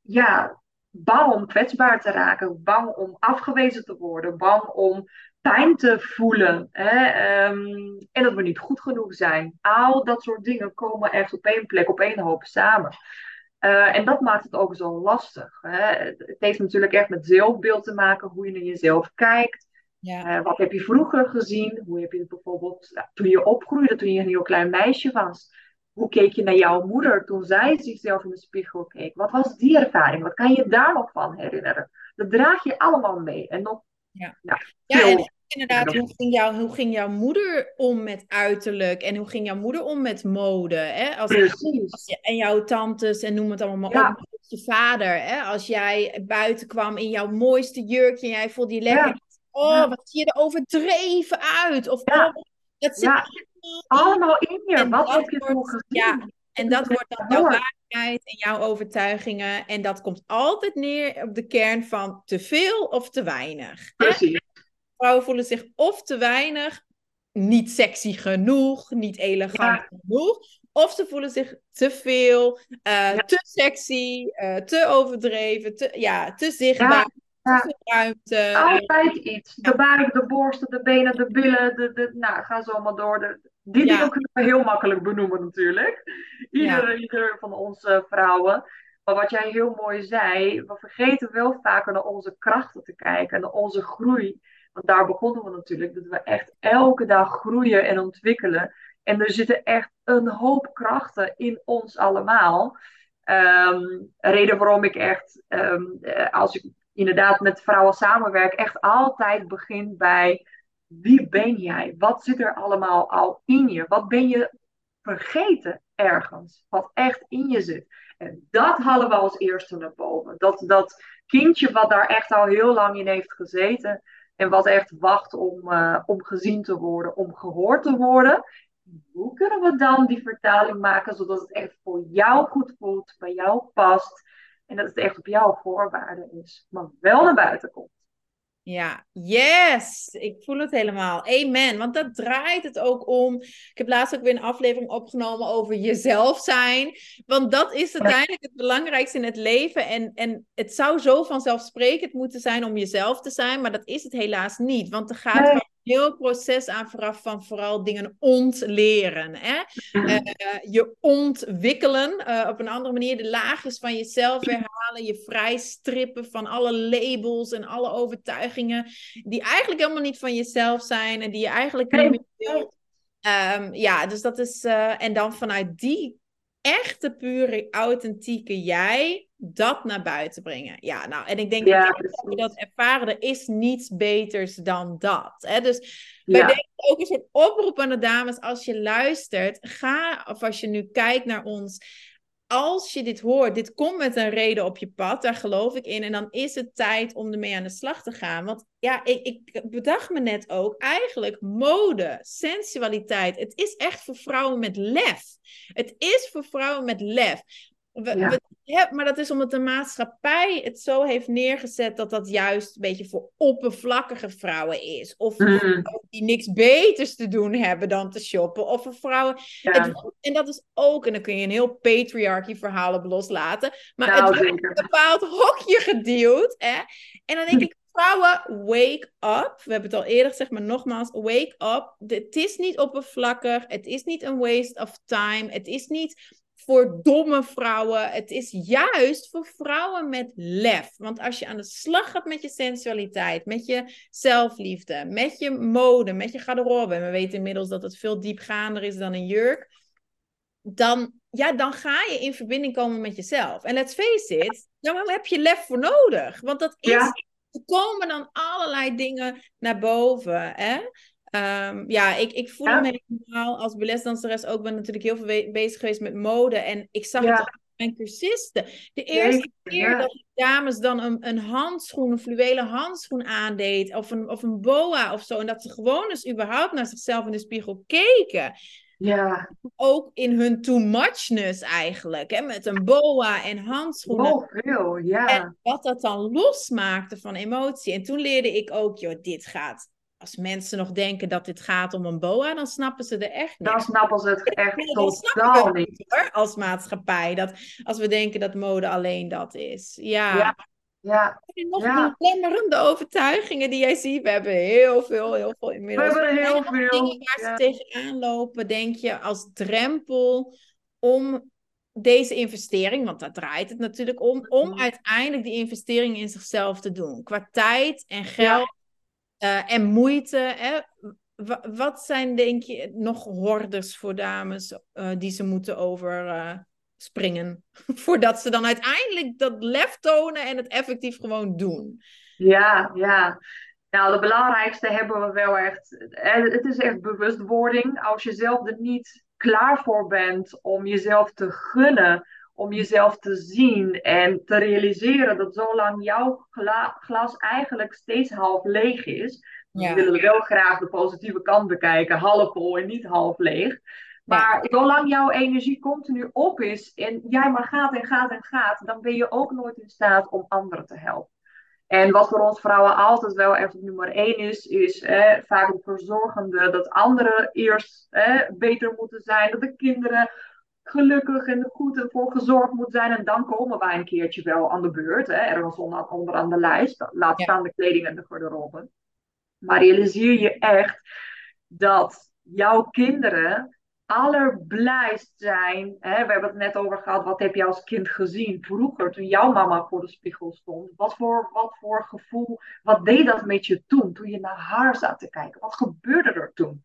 Speaker 2: ja, bang om kwetsbaar te raken. Bang om afgewezen te worden. Bang om pijn te voelen. Hè? ehm, en dat we niet goed genoeg zijn. Al dat soort dingen komen echt op één plek, op één hoop samen. Eh, en dat maakt het ook zo lastig. Hè? Het heeft natuurlijk echt met zelfbeeld te maken, hoe je naar jezelf kijkt.
Speaker 1: Ja.
Speaker 2: Eh, wat heb je vroeger gezien? Hoe heb je het bijvoorbeeld nou, toen je opgroeide, toen je een heel klein meisje was? Hoe keek je naar jouw moeder toen zij zichzelf in de spiegel keek? Wat was die ervaring? Wat kan je daar nog van herinneren? Dat draag je allemaal mee. En nog
Speaker 1: Ja.
Speaker 2: ja,
Speaker 1: Ja, en inderdaad, hoe ging, jouw, hoe ging jouw moeder om met uiterlijk? En hoe ging jouw moeder om met mode? Hè? Als,
Speaker 2: precies.
Speaker 1: als je, en jouw tantes en noem het allemaal maar
Speaker 2: Ja.
Speaker 1: op. Je vader, hè? als jij buiten kwam in jouw mooiste jurkje en jij voelde je lekker.
Speaker 2: Ja.
Speaker 1: Oh, wat zie je er overdreven uit? Of
Speaker 2: Ja.
Speaker 1: oh, dat zit
Speaker 2: Ja.
Speaker 1: Allemaal in.
Speaker 2: Je.
Speaker 1: En
Speaker 2: Wat heb je
Speaker 1: wordt-
Speaker 2: gezien?
Speaker 1: ja, En dat wordt dan jouw waarheid en jouw overtuigingen. En dat komt altijd neer op de kern van te veel of te weinig.
Speaker 2: Precies.
Speaker 1: Vrouwen voelen zich of te weinig, niet sexy genoeg, niet elegant genoeg. Of ze voelen zich te veel, eh,
Speaker 2: Ja.
Speaker 1: te sexy, eh, te overdreven, te, ja, te zichtbaar,
Speaker 2: ja.
Speaker 1: te veel ruimte.
Speaker 2: Altijd iets. De buik, de borsten, de benen, de billen. De, de, nou, ga zo maar door. De, die
Speaker 1: Ja.
Speaker 2: dingen kunnen we heel makkelijk benoemen natuurlijk. Iedere, ieder van onze vrouwen. Maar wat jij heel mooi zei, we vergeten wel vaker naar onze krachten te kijken, naar onze groei. Want daar begonnen we natuurlijk, dat we echt elke dag groeien en ontwikkelen. En er zitten echt een hoop krachten in ons allemaal. Ehm, reden waarom ik echt, ehm, eh, als ik inderdaad met vrouwen samenwerk, echt altijd begin bij wie ben jij? Wat zit er allemaal al in je? Wat ben je vergeten ergens? Wat echt in je zit. En dat halen we als eerste naar boven. Dat, dat kindje wat daar echt al heel lang in heeft gezeten. En wat echt wacht om, eh, om gezien te worden, om gehoord te worden. Hoe kunnen we dan die vertaling maken zodat het echt voor jou goed voelt, bij jou past. En dat het echt op jouw voorwaarden is, maar wel naar buiten komt.
Speaker 1: Ja, yes! Ik voel het helemaal. Amen. Want dat draait het ook om. Ik heb laatst ook weer een aflevering opgenomen over jezelf zijn. Want dat is uiteindelijk het belangrijkste in het leven. En, en het zou zo vanzelfsprekend moeten zijn om jezelf te zijn. Maar dat is het helaas niet. Want er gaat heel proces aan vooraf van vooral dingen ontleren. Hè? Uh, je ontwikkelen uh, op een andere manier, de laagjes van jezelf herhalen, je vrijstrippen van alle labels en alle overtuigingen die eigenlijk helemaal niet van jezelf zijn en die je eigenlijk niet meer wilt. Um, ja, dus dat is, uh, en dan vanuit die echte, pure, authentieke jij dat naar buiten brengen. Ja, nou, en ik denk ja, dat we dat ervaren, er is niets beters dan dat. Hè? Dus wij ja. denken ook een soort oproep aan de dames, als je luistert, ga, of als je nu kijkt naar ons, als je dit hoort, dit komt met een reden op je pad, daar geloof ik in. En dan is het tijd om ermee aan de slag te gaan. Want ja, ik, ik bedacht me net ook, eigenlijk mode, sensualiteit, het is echt voor vrouwen met lef. Het is voor vrouwen met lef. We, ja. maar dat is omdat de maatschappij het zo heeft neergezet dat dat juist een beetje voor oppervlakkige vrouwen is. Of mm. die niks beters te doen hebben dan te shoppen. Of voor vrouwen. Het, en dat is ook, en dan kun je een heel patriarchy verhaal op loslaten. Maar nou, het wordt een bepaald hokje gedeeld. Hè? En dan denk ik, vrouwen, wake up. We hebben het al eerder gezegd, maar nogmaals, wake up. Het is niet oppervlakkig. Het is niet een waste of time. Het is niet voor domme vrouwen. Het is juist voor vrouwen met lef. Want als je aan de slag gaat met je sensualiteit, met je zelfliefde, met je mode, met je garderobe. En we weten inmiddels dat het veel diepgaander is dan een jurk. Dan, ja, dan ga je in verbinding komen met jezelf. En let's face it, daar heb je lef voor nodig. Want dat is, er komen dan allerlei dingen naar boven. Hè? Um, ja, ik, ik voel ja. me helemaal als balletdanseres ook. ben natuurlijk heel veel bezig geweest met mode. En ik zag het ook mijn cursisten. De eerste keer dat dames dan een, een handschoen, een fluwelen handschoen aandeed. Of een, of een boa of zo. En dat ze gewoon eens überhaupt naar zichzelf in de spiegel keken.
Speaker 2: Ja.
Speaker 1: Ook in hun too muchness eigenlijk. Hè? Met een boa en handschoenen.
Speaker 2: Oh, veel, ja.
Speaker 1: En wat dat dan losmaakte van emotie. En toen leerde ik ook, joh, dit gaat als mensen nog denken dat dit gaat om een boa, dan snappen ze er echt niet.
Speaker 2: Dan snappen ze het echt nee, totaal niet.
Speaker 1: Hoor, als maatschappij. Dat, als we denken dat mode alleen dat is. Ja.
Speaker 2: ja. Ja.
Speaker 1: En nog ja. belemmerende overtuigingen die jij ziet. We hebben heel veel, heel veel inmiddels.
Speaker 2: We hebben heel veel.
Speaker 1: Dingen waar ze tegenaan lopen, denk je, als drempel om deze investering, want daar draait het natuurlijk om, om uiteindelijk die investering in zichzelf te doen. Qua tijd en geld uh, en moeite. Hè? wat zijn, denk je, nog hordes voor dames uh, die ze moeten overspringen? Uh, voordat ze dan uiteindelijk dat lef tonen en het effectief gewoon doen.
Speaker 2: Ja, ja. Nou, de belangrijkste hebben we wel echt. Het is echt bewustwording. Als je zelf er niet klaar voor bent om jezelf te gunnen om jezelf te zien en te realiseren dat zolang jouw glas eigenlijk steeds half leeg is, ja. willen we wel graag de positieve kant bekijken, half vol en niet half leeg. Maar zolang jouw energie continu op is en jij maar gaat en gaat en gaat, dan ben je ook nooit in staat om anderen te helpen. En wat voor ons vrouwen altijd wel echt nummer één is, is eh, vaak het verzorgende dat anderen eerst eh, beter moeten zijn, dat de kinderen gelukkig en goed ervoor gezorgd moet zijn. En dan komen wij een keertje wel aan de beurt. Hè, ergens onder, onderaan de lijst. Laat staan de kleding en de garderobe. Maar realiseer je echt dat jouw kinderen allerblijst zijn. Hè? We hebben het net over gehad. Wat heb je als kind gezien vroeger toen jouw mama voor de spiegel stond? Wat voor, wat voor gevoel, wat deed dat met je toen? Toen je naar haar zat te kijken. Wat gebeurde er toen?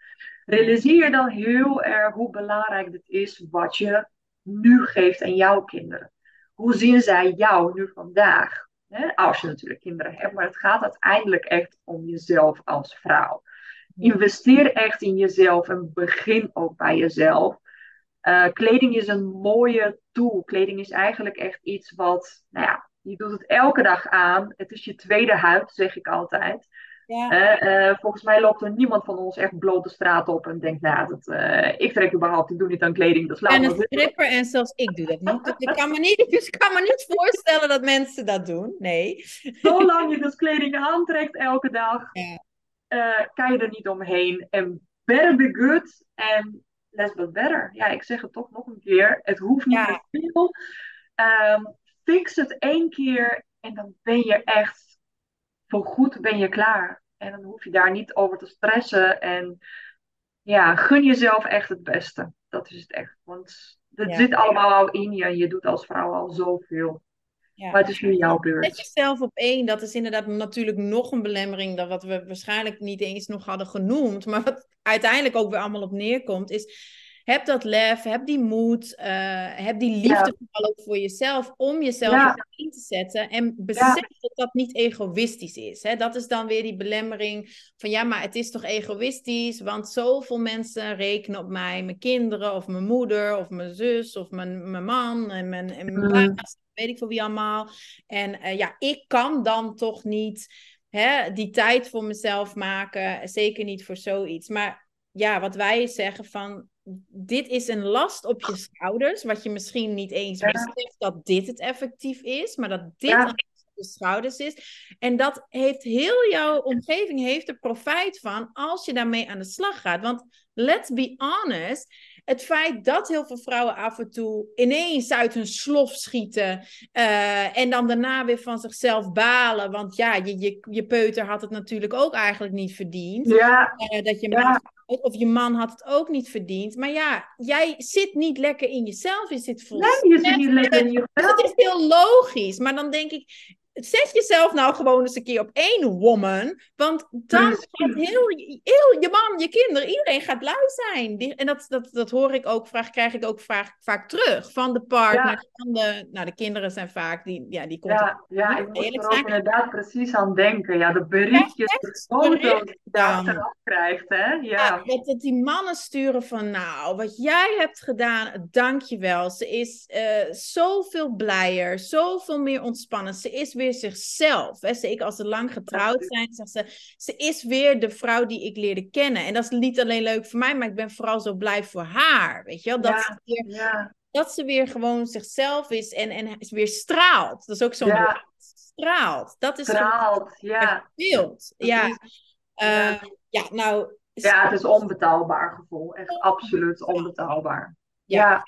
Speaker 2: Realiseer je dan heel erg hoe belangrijk het is wat je nu geeft aan jouw kinderen. Hoe zien zij jou nu vandaag? als je natuurlijk kinderen hebt, maar het gaat uiteindelijk echt om jezelf als vrouw. Investeer echt in jezelf en begin ook bij jezelf. Uh, kleding is een mooie tool. Kleding is eigenlijk echt iets wat, nou ja, je doet het elke dag aan. Het is je tweede huid, zeg ik altijd. Ja. volgens mij loopt er niemand van ons echt bloot de straat op en denkt, nou, dat, ik trek überhaupt, ik doe niet aan kleding, dat slaat
Speaker 1: En een stripper en zelfs ik doe dat niet. Ik kan me niet, dus ik kan me niet voorstellen dat mensen dat doen, nee.
Speaker 2: Zolang je dus kleding aantrekt elke dag, ja. kan je er niet omheen. En better be good en less but better. Ja, ik zeg het toch nog een keer. Het hoeft niet ja. veel. Um, fix het één keer en dan ben je echt voor goed ben je klaar. En dan hoef je daar niet over te stressen. En ja, gun jezelf echt het beste. Dat is het echt. Want het zit allemaal al in je en je doet als vrouw al zoveel. Ja. Maar het is nu jouw beurt.
Speaker 1: Zet jezelf op één. Dat is inderdaad natuurlijk nog een belemmering. Dat wat we waarschijnlijk niet eens nog hadden genoemd. Maar wat uiteindelijk ook weer allemaal op neerkomt. Is heb dat lef, heb die moed, uh, heb die liefde vooral ook voor jezelf om jezelf ja. in te zetten. En besef dat dat niet egoïstisch is. Hè? Dat is dan weer die belemmering van ja, maar het is toch egoïstisch, want zoveel mensen rekenen op mij, mijn kinderen of mijn moeder of mijn zus of mijn, mijn man en mijn, en mijn mm. baas, weet ik voor wie allemaal. En uh, ja, ik kan dan toch niet hè, die tijd voor mezelf maken, zeker niet voor zoiets. Maar ja, wat wij zeggen van dit is een last op je schouders, wat je misschien niet eens ja. beseft dat dit het effectief is, maar dat dit ja. op je schouders is. En dat heeft heel jouw omgeving heeft er profijt van als je daarmee aan de slag gaat. Want let's be honest, het feit dat heel veel vrouwen af en toe ineens uit hun slof schieten uh, en dan daarna weer van zichzelf balen, want ja, je, je, je peuter had het natuurlijk ook eigenlijk niet verdiend.
Speaker 2: Ja.
Speaker 1: Uh, dat je ja. Of je man had het ook niet verdiend. Maar ja, jij zit niet lekker in jezelf. Je zit vol.
Speaker 2: Nee, je zit niet lekker in jezelf.
Speaker 1: Het is heel logisch. Maar dan denk ik, zet jezelf nou gewoon eens een keer op één woman. Want dan gaat heel, heel je man, je kinderen, iedereen gaat blij zijn. en dat, dat, dat hoor ik ook, vraag, krijg ik ook vaak, vaak terug van de partner. Van de, nou, de kinderen zijn vaak, die, ja, die komt
Speaker 2: Ja, ja ik moet er ook inderdaad precies aan denken. Ja, de berichtjes, de foto's die je achteraf krijgt. Hè? Ja. ja
Speaker 1: dat, dat die mannen sturen van, nou, wat jij hebt gedaan, dank je wel. Ze is uh, zoveel blijer, zoveel meer ontspannen. Ze is weer zichzelf. Hè. Zeker als ze lang getrouwd zijn, zegt ze, ze is weer de vrouw die ik leerde kennen. En dat is niet alleen leuk voor mij, maar ik ben vooral zo blij voor haar. Weet je wel? Dat, ze, weer, ja. dat ze weer gewoon zichzelf is en, en weer straalt. Dat is ook zo'n ja. straalt. Dat is
Speaker 2: straalt, ja.
Speaker 1: Beeld. Ja. Uh, ja, nou.
Speaker 2: Ja, het is onbetaalbaar gevoel. Echt absoluut onbetaalbaar. ja.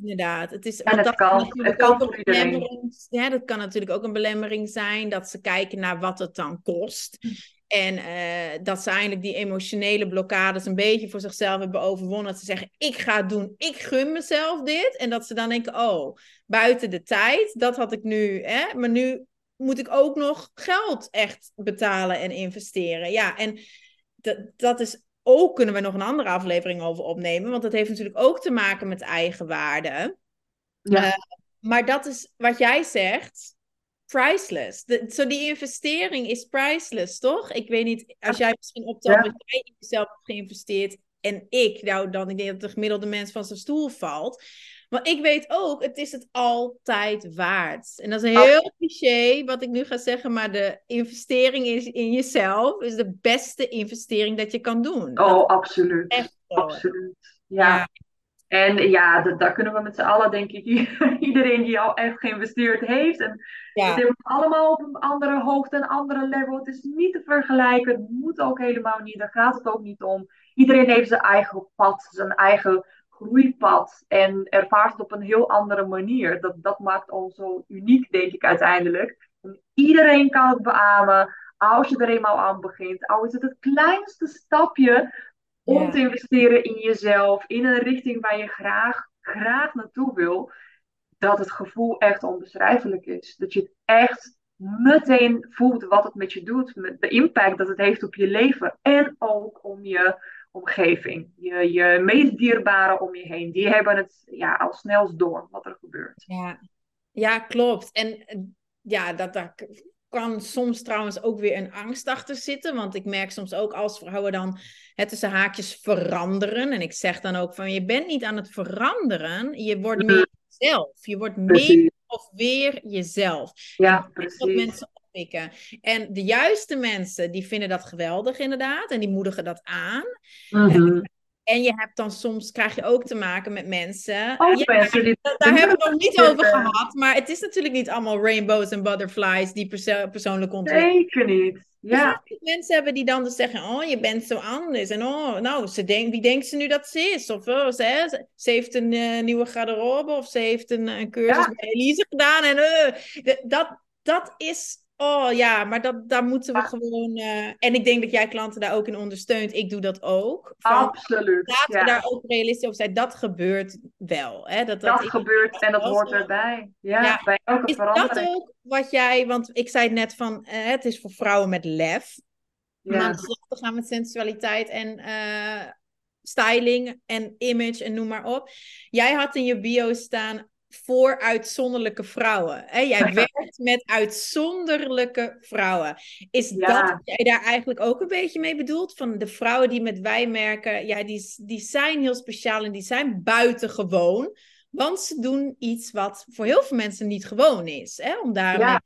Speaker 1: Inderdaad. Het is, dat
Speaker 2: kan, het kan voor iedereen.
Speaker 1: Ja, dat kan natuurlijk ook een belemmering zijn, dat ze kijken naar wat het dan kost. Hm. En uh, dat ze eigenlijk die emotionele blokkades een beetje voor zichzelf hebben overwonnen. Dat ze zeggen, ik ga het doen, ik gun mezelf dit. En dat ze dan denken, oh, buiten de tijd, dat had ik nu. Hè? Maar nu moet ik ook nog geld echt betalen en investeren. Ja, en dat, dat is ook kunnen we nog een andere aflevering over opnemen, want dat heeft natuurlijk ook te maken met eigenwaarde. Ja. Uh, maar dat is wat jij zegt, priceless. Zo die investering is priceless, toch? Ik weet niet, als jij misschien optelt ja. dat jij in jezelf hebt geïnvesteerd en ik, nou dan ik denk dat de gemiddelde mens van zijn stoel valt. Maar ik weet ook, het is het altijd waard. En dat is een heel cliché wat ik nu ga zeggen, maar de investering is in jezelf is de beste investering dat je kan doen.
Speaker 2: Oh, absoluut. Echt absoluut. Ja. En ja, dat, daar kunnen we met z'n allen, denk ik, iedereen die al echt geïnvesteerd heeft. En ja. het allemaal op een andere hoogte, een andere level. Het is niet te vergelijken. Het moet ook helemaal niet. Daar gaat het ook niet om. Iedereen heeft zijn eigen pad, zijn eigen groeipad en ervaart het op een heel andere manier. Dat, dat maakt ons zo uniek, denk ik uiteindelijk. En iedereen kan het beamen als je er eenmaal aan begint. Al is het het kleinste stapje om te investeren in jezelf, in een richting waar je graag, graag naartoe wil, dat het gevoel echt onbeschrijfelijk is. Dat je het echt meteen voelt wat het met je doet, met de impact dat het heeft op je leven en ook om je omgeving. Je, je meest dierbaren om je heen, die hebben het ja, al snel door wat er gebeurt.
Speaker 1: Ja, ja klopt. En ja, dat, dat kan soms trouwens ook weer een angst achter zitten. Want ik merk soms ook als vrouwen dan het tussen haakjes veranderen. En ik zeg dan ook van je bent niet aan het veranderen. Je wordt meer jezelf. Je wordt meer of weer jezelf.
Speaker 2: Ja, precies.
Speaker 1: Dat mensen En de juiste mensen, die vinden dat geweldig inderdaad. En die moedigen dat aan.
Speaker 2: Mhm.
Speaker 1: En je hebt dan soms, krijg je ook te maken met mensen.
Speaker 2: Ook
Speaker 1: Ja, daar, hebben we het nog niet over gehad. Maar het is natuurlijk niet allemaal rainbows en butterflies die perso persoonlijke ontwikkeling.
Speaker 2: Zeker niet. Ja,
Speaker 1: Dus mensen hebben die dan dus zeggen: Oh, je bent zo anders. En oh, nou, ze denk, wie denkt ze nu dat ze is? Of oh, ze, ze- heeft een eh, nieuwe garderobe. Of ze heeft een, een cursus
Speaker 2: Ja.
Speaker 1: bij Elise gedaan. En eh, de- dat, dat is. Oh ja, maar dat, daar moeten we
Speaker 2: Ja.
Speaker 1: gewoon. eh, en ik denk dat jij klanten daar ook in ondersteunt. Ik doe dat ook. Van,
Speaker 2: absoluut.
Speaker 1: laten we daar ook realistisch over zijn. Dat gebeurt wel. Hè? Dat,
Speaker 2: Dat
Speaker 1: is-
Speaker 2: gebeurt en dat hoort erbij. Ja,
Speaker 1: Ja.
Speaker 2: bij elke
Speaker 1: Is dat
Speaker 2: verandering.
Speaker 1: ook wat jij, want ik zei het net van, eh, het is voor vrouwen met lef.
Speaker 2: Ja.
Speaker 1: slag te gaan met sensualiteit en eh, styling en image en noem maar op. Jij had in je bio staan voor uitzonderlijke vrouwen. Hè? Jij werkt met uitzonderlijke vrouwen. Is
Speaker 2: Ja.
Speaker 1: dat wat jij daar eigenlijk ook een beetje mee bedoelt? Van de vrouwen die met wij merken, ja, die, die zijn heel speciaal en die zijn buitengewoon. Want ze doen iets wat voor heel veel mensen niet gewoon is. Hè? Om daarmee
Speaker 2: Ja.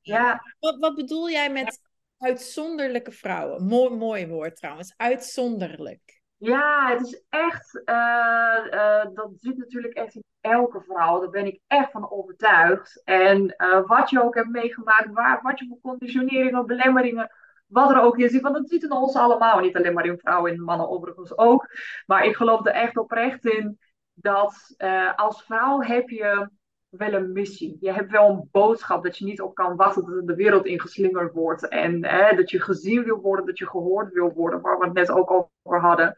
Speaker 2: Ja,
Speaker 1: wat, wat bedoel jij met uitzonderlijke vrouwen? Mooi, mooi woord trouwens. Uitzonderlijk.
Speaker 2: Ja, het is echt, eh, eh, dat zit natuurlijk echt in elke vrouw. Daar ben ik echt van overtuigd. En eh, wat je ook hebt meegemaakt, waar, wat je voor conditionering of belemmeringen, wat er ook in zit. Want dat zit in ons allemaal, niet alleen maar in vrouwen en mannen overigens ook. Maar ik geloof er echt oprecht in dat als vrouw heb je wel een missie. Je hebt wel een boodschap dat je niet op kan wachten dat de wereld ingeslingerd wordt. En eh, dat je gezien wil worden, dat je gehoord wil worden, waar we het net ook over hadden.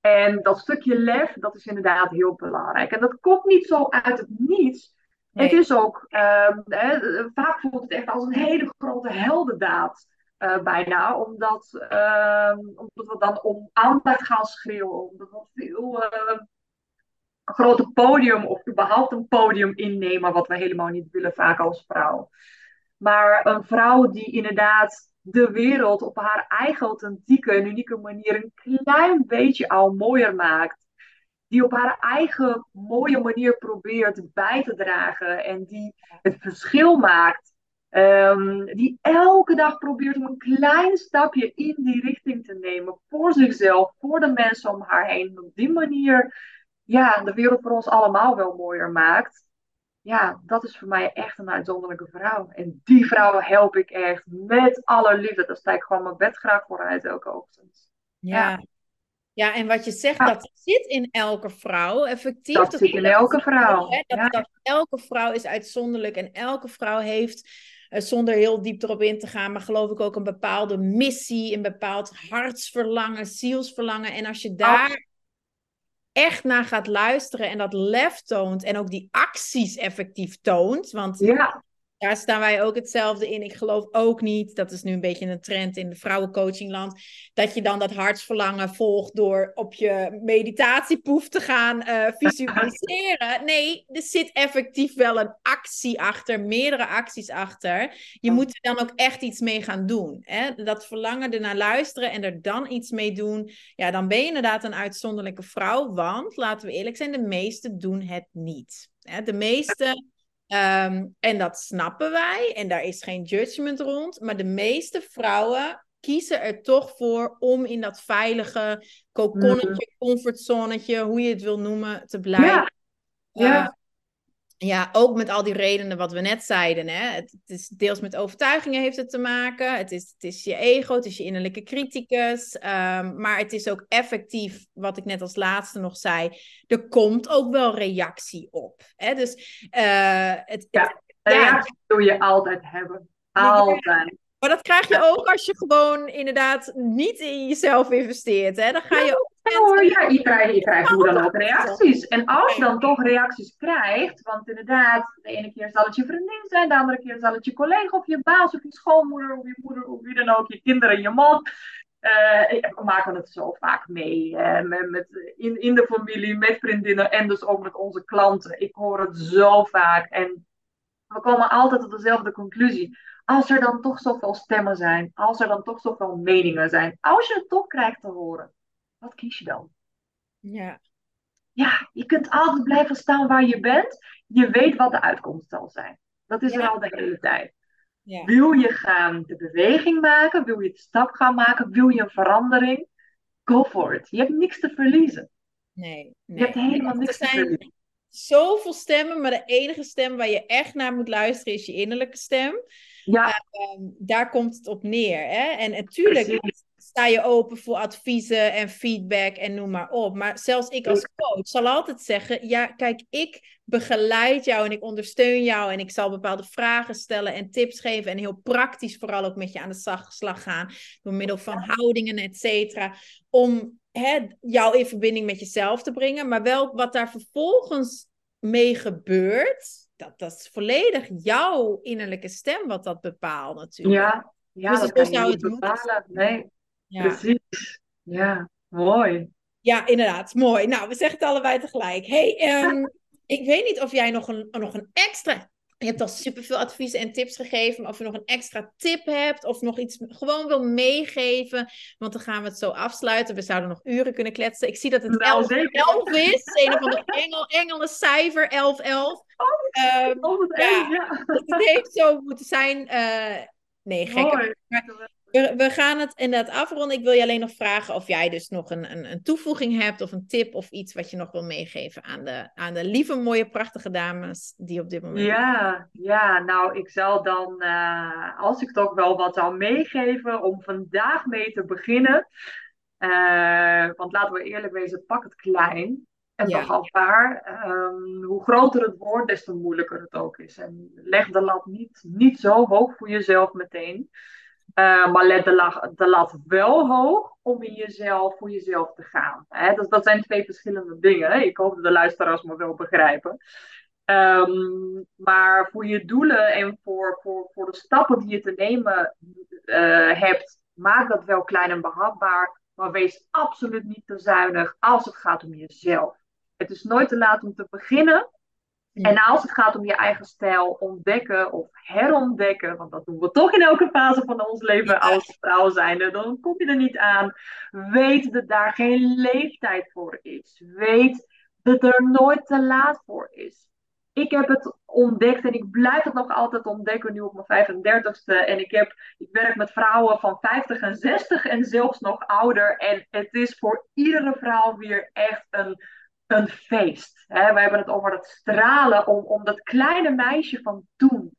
Speaker 2: En dat stukje lef, dat is inderdaad heel belangrijk. En dat komt niet zo uit het niets.
Speaker 1: Nee.
Speaker 2: Het is ook, ehm, hè, vaak voelt het echt als een hele grote heldendaad. eh, bijna, omdat, ehm, omdat we dan om aandacht gaan schreeuwen, omdat we veel eh, een grote podium of überhaupt een podium innemen, wat we helemaal niet willen vaak als vrouw. Maar een vrouw die inderdaad de wereld op haar eigen authentieke en unieke manier een klein beetje al mooier maakt. Die op haar eigen mooie manier probeert bij te dragen en die het verschil maakt. Ehm, die elke dag probeert om een klein stapje in die richting te nemen. Voor zichzelf, voor de mensen om haar heen. En op die manier ja, de wereld voor ons allemaal wel mooier maakt. Ja, dat is voor mij echt een uitzonderlijke vrouw. En die vrouw help ik echt met alle liefde. Daar sta ik gewoon mijn bed graag vooruit elke ochtend.
Speaker 1: Ja. Ja, en wat je zegt,
Speaker 2: Ja.
Speaker 1: dat zit in elke vrouw. Effectief.
Speaker 2: Dat zit in elke vrouw.
Speaker 1: Hè, Dat,
Speaker 2: Ja.
Speaker 1: dat elke vrouw is uitzonderlijk en elke vrouw heeft, eh, zonder heel diep erop in te gaan, maar geloof ik ook een bepaalde missie, een bepaald hartsverlangen, zielsverlangen. En als je daar echt naar gaat luisteren en dat lef toont en ook die acties effectief toont, want
Speaker 2: Ja,
Speaker 1: daar staan wij ook hetzelfde in. Ik geloof ook niet, dat is nu een beetje een trend in de vrouwencoachingland, dat je dan dat hartsverlangen volgt door op je meditatiepoef te gaan eh, visualiseren. Nee, er zit effectief wel een actie achter, meerdere acties achter. Je moet er dan ook echt iets mee gaan doen. Hè? Dat verlangen ernaar luisteren en er dan iets mee doen. Ja, dan ben je inderdaad een uitzonderlijke vrouw, want laten we eerlijk zijn, de meesten doen het niet. Hè? De meeste Ehm, en dat snappen wij en daar is geen judgment rond. Maar de meeste vrouwen kiezen er toch voor om in dat veilige kokonnetje, comfortzonetje, hoe je het wil noemen, te blijven.
Speaker 2: ja, ja.
Speaker 1: Eh, ja, ook met al die redenen wat we net zeiden. Hè? Het, het is deels met overtuigingen heeft het te maken. Het is, het is je ego, het is je innerlijke criticus. ehm, maar het is ook effectief, wat ik net als laatste nog zei. Er komt ook wel reactie op. Hè? Dus eh, het,
Speaker 2: Ja.
Speaker 1: het-
Speaker 2: En
Speaker 1: Ja.
Speaker 2: reactie wil je altijd hebben. Altijd.
Speaker 1: Maar dat krijg je ook als je gewoon inderdaad niet in jezelf investeert. Hè? Dan ga je ook
Speaker 2: Ja hoor, ja, je krijgt, je krijgt hoe dan ook reacties. En als je dan toch reacties krijgt, want inderdaad, de ene keer zal het je vriendin zijn, de andere keer zal het je collega of je baas of je schoonmoeder of je moeder of wie dan ook, je kinderen, je man. Eh, we maken het zo vaak mee eh, met, met, in, in de familie, met vriendinnen en dus ook met onze klanten. Ik hoor het zo vaak en we komen altijd tot dezelfde conclusie. Als er dan toch zoveel stemmen zijn, als er dan toch zoveel meningen zijn, als je het toch krijgt te horen, wat kies je dan?
Speaker 1: Ja,
Speaker 2: Ja, je kunt altijd blijven staan waar je bent. Je weet wat de uitkomst zal zijn. Dat is er
Speaker 1: Ja.
Speaker 2: al de hele tijd. Wil je gaan de beweging maken? Wil je de stap gaan maken? Wil je een verandering? Go for it. Je hebt niks te verliezen.
Speaker 1: Nee, nee.
Speaker 2: Je hebt helemaal niks te verliezen.
Speaker 1: Zoveel stemmen, maar de enige stem waar je echt naar moet luisteren is je innerlijke stem.
Speaker 2: Ja.
Speaker 1: Uh, daar komt het op neer. Hè? En natuurlijk sta je open voor adviezen en feedback en noem maar op. Maar zelfs ik als coach zal altijd zeggen: ja, kijk, ik begeleid jou en ik ondersteun jou en ik zal bepaalde vragen stellen en tips geven en heel praktisch vooral ook met je aan de slag gaan door middel van houdingen, et cetera, om hè, jou in verbinding met jezelf te brengen. Maar wel wat daar vervolgens mee gebeurt dat, dat is volledig jouw innerlijke stem wat dat bepaalt natuurlijk.
Speaker 2: Ja, ja dus dat kan je niet bepalen. Nee, precies. Ja, mooi.
Speaker 1: Ja, inderdaad, mooi. Nou, we zeggen het allebei tegelijk. hey, um, ik weet niet of jij nog een, nog een extra je hebt al superveel adviezen en tips gegeven. Maar of je nog een extra tip hebt of nog iets gewoon wil meegeven. Want dan gaan we het zo afsluiten. We zouden nog uren kunnen kletsen. Ik zie dat het 11, nou, 11 is. Een of andere engel, engelen cijfer 11, 11.
Speaker 2: Oh, um, ja, ja.
Speaker 1: Het heeft zo moeten zijn. Uh, nee, gek. We, we, gaan het inderdaad afronden. Ik wil je alleen nog vragen of jij dus nog een, een, een, toevoeging hebt of een tip of iets wat je nog wil meegeven aan de, aan de lieve, mooie, prachtige dames die op dit moment.
Speaker 2: Ja, ja nou, ik zal dan, uh, als ik toch wel wat zou meegeven om vandaag mee te beginnen. Uh, want laten we eerlijk wezen, pak het klein. En ja. paar. Um, hoe groter het wordt, des te moeilijker het ook is. En leg de lat niet, niet zo hoog voor jezelf meteen. Uh, maar let de, lat, wel hoog om in jezelf, voor jezelf te gaan. Hè? Dat, zijn twee verschillende dingen. Ik hoop dat de luisteraars me wel begrijpen. Um, maar voor je doelen en voor, voor, voor de stappen die je te nemen uh, hebt, maak dat wel klein en behapbaar. Maar wees absoluut niet te zuinig als het gaat om jezelf. Het is nooit te laat om te beginnen. En als het gaat om je eigen stijl ontdekken of herontdekken, want dat doen we toch in elke fase van ons leven als vrouw zijnde, dan kom je er niet aan. Weet dat daar geen leeftijd voor is. Weet dat er nooit te laat voor is. Ik heb het ontdekt en ik blijf het nog altijd ontdekken nu op mijn 35ste. En ik, heb, ik werk met vrouwen van 50 en 60 en zelfs nog ouder. En het is voor iedere vrouw weer echt een een feest. Hè? We hebben het over dat stralen om, om dat kleine meisje van toen.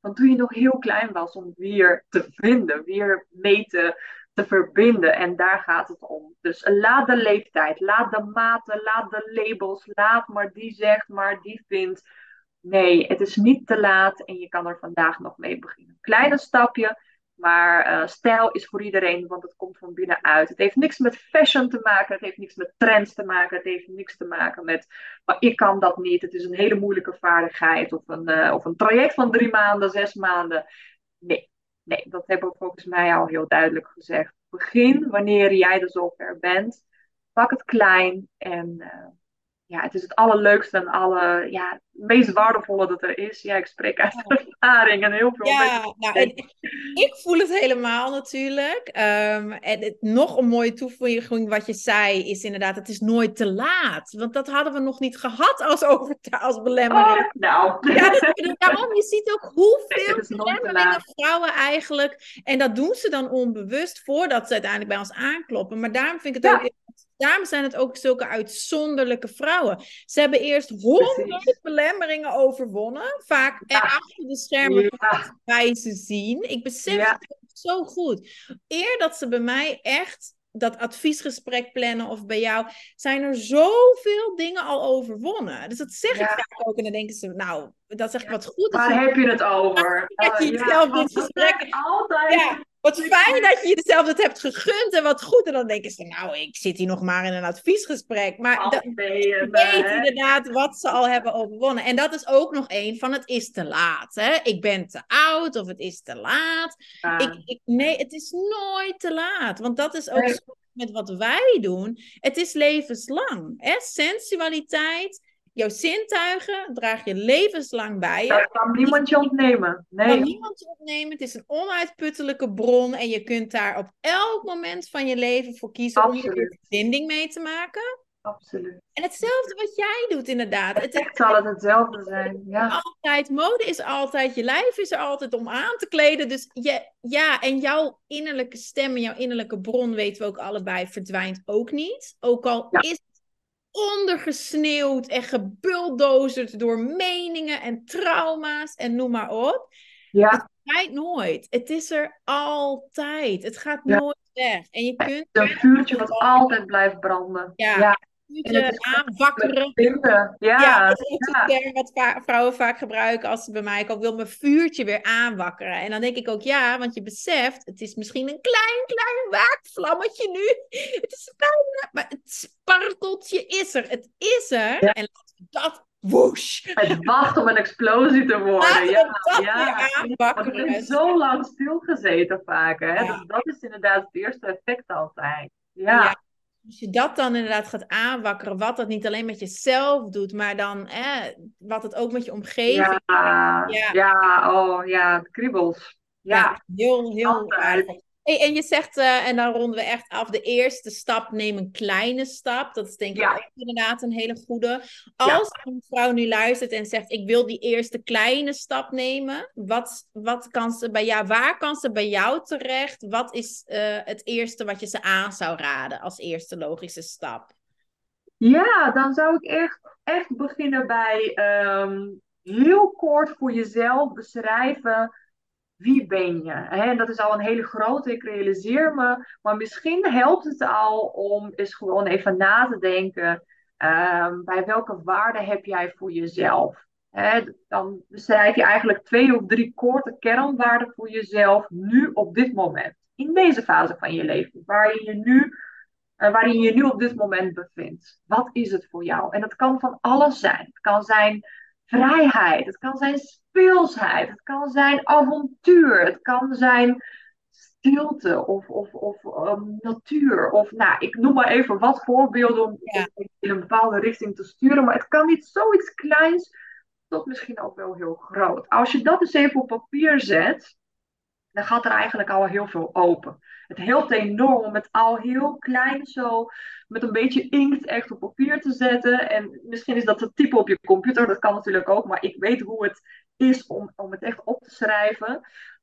Speaker 2: Van toen je nog heel klein was, om weer te vinden, weer mee te, te verbinden. En daar gaat het om. Dus laat de leeftijd, laat de maten, laat de labels, laat maar die zegt, maar die vindt. Nee, het is niet te laat en je kan er vandaag nog mee beginnen. Kleine stapje, maar uh, stijl is voor iedereen, want het komt van binnenuit. Het heeft niks met fashion te maken, het heeft niks met trends te maken, het heeft niks te maken met, maar ik kan dat niet. Het is een hele moeilijke vaardigheid of een, uh, of een traject van drie maanden, zes maanden. Nee, nee, dat hebben we volgens mij al heel duidelijk gezegd. Begin wanneer jij er zover bent. Pak het klein en uh, ja, het is het allerleukste en alle, ja, het meest waardevolle dat er is. Ja, ik spreek uit ervaring en heel veel
Speaker 1: Ja, nou, en ik voel het helemaal natuurlijk. Um, en het, nog een mooie toevoeging wat je zei is inderdaad, het is nooit te laat. Want dat hadden we nog niet gehad als, over, als belemmering.
Speaker 2: Oh, nou.
Speaker 1: Ja, daarom, je ziet ook hoeveel belemmeringen vrouwen eigenlijk, en dat doen ze dan onbewust voordat ze uiteindelijk bij ons aankloppen. Maar daarom vind ik het ook Daarom zijn het ook zulke uitzonderlijke vrouwen. Ze hebben eerst honderd belemmeringen overwonnen. Vaak ja. achter de schermen ja. bij ze zien. Ik besef het zo goed. Eer dat ze bij mij echt dat adviesgesprek plannen of bij jou, zijn er zoveel dingen al overwonnen. Dus dat zeg ik vaak ook. En dan denken ze, nou, dat zeg ik wat goed.
Speaker 2: Waar heb je het over?
Speaker 1: Dat je jezelf dit gesprek...
Speaker 2: Altijd.
Speaker 1: Wat fijn dat je jezelf dat hebt gegund en wat goed. En dan denken ze, nou, ik zit hier nog maar in een adviesgesprek. Maar dat,
Speaker 2: je
Speaker 1: weet inderdaad wat ze al hebben overwonnen. En dat is ook nog een van het is te laat. Hè? Ik ben te oud of het is te laat. Ik, ik, nee, het is nooit te laat. Want dat is ook nee. met wat wij doen. Het is levenslang. Hè? Sensualiteit jouw zintuigen draag je levenslang bij je.
Speaker 2: Dat kan niemand je ontnemen. Nee.
Speaker 1: Kan niemand je ontnemen. Het is een onuitputtelijke bron en je kunt daar op elk moment van je leven voor kiezen
Speaker 2: Absoluut.
Speaker 1: om er verbinding mee te maken.
Speaker 2: absoluut.
Speaker 1: En hetzelfde wat jij doet, inderdaad.
Speaker 2: Het zal het hetzelfde zijn. Ja.
Speaker 1: Altijd, mode is altijd, je lijf is er altijd om aan te kleden. Dus je, ja, en jouw innerlijke stem en jouw innerlijke bron, weten we ook allebei, verdwijnt ook niet. Ook al is het ondergesneeuwd en gebuldozerd door meningen en trauma's en noem maar op. Ja. Het verdwijnt nooit. Het is er altijd. Het gaat nooit weg. En je kunt...
Speaker 2: Een vuurtje wat altijd blijft branden.
Speaker 1: ja vuurtje aanwakkeren.
Speaker 2: Ja,
Speaker 1: ja, dat is ja. term wat vrouwen vaak gebruiken als ze bij mij komen. Ik wil mijn vuurtje weer aanwakkeren. En dan denk ik ook ja, want je beseft, het is misschien een klein, klein waakvlammetje nu. Het is een klein, maar het sparkeltje is er. Het is er. En dat woesh.
Speaker 2: Het wacht om een explosie te worden. ja, ja. Want het is zo lang stilgezeten vaak. Hè? Dus dat is inderdaad het eerste effect altijd. ja.
Speaker 1: Als je dat dan inderdaad gaat aanwakkeren, wat dat niet alleen met jezelf doet, maar dan eh, wat het ook met je omgeving
Speaker 2: ja, ja, ja, oh ja, kriebels. Ja, ja
Speaker 1: heel, heel aardig. Hey, en je zegt, uh, en dan ronden we echt af, de eerste stap, neem een kleine stap. Dat is denk ik ook inderdaad een hele goede. Als een vrouw nu luistert en zegt, ik wil die eerste kleine stap nemen. Wat, wat kan ze bij jou, waar kan ze bij jou terecht? Wat is uh, het eerste wat je ze aan zou raden als eerste logische stap?
Speaker 2: Ja, dan zou ik echt, echt beginnen bij um, heel kort voor jezelf beschrijven wie ben je? En dat is al een hele grote, ik realiseer me. Maar misschien helpt het al om eens gewoon even na te denken. Um, bij welke waarde heb jij voor jezelf? dan beschrijf je eigenlijk twee of drie korte kernwaarden voor jezelf nu op dit moment. In deze fase van je leven, waarin je nu, waarin je nu op dit moment bevindt. Wat is het voor jou? En dat kan van alles zijn. Het kan zijn vrijheid, het kan zijn speelsheid, het kan zijn avontuur, het kan zijn stilte of, of, of um, natuur. Of nou, ik noem maar even wat voorbeelden om, in een bepaalde richting te sturen. Maar het kan niet zoiets kleins tot misschien ook wel heel groot. Als je dat eens even op papier zet, dan gaat er eigenlijk al heel veel open. Het helpt enorm om het al heel klein zo met een beetje inkt echt op papier te zetten. En misschien is dat te typen op je computer, dat kan natuurlijk ook, maar ik weet hoe het is om, om het echt op te schrijven.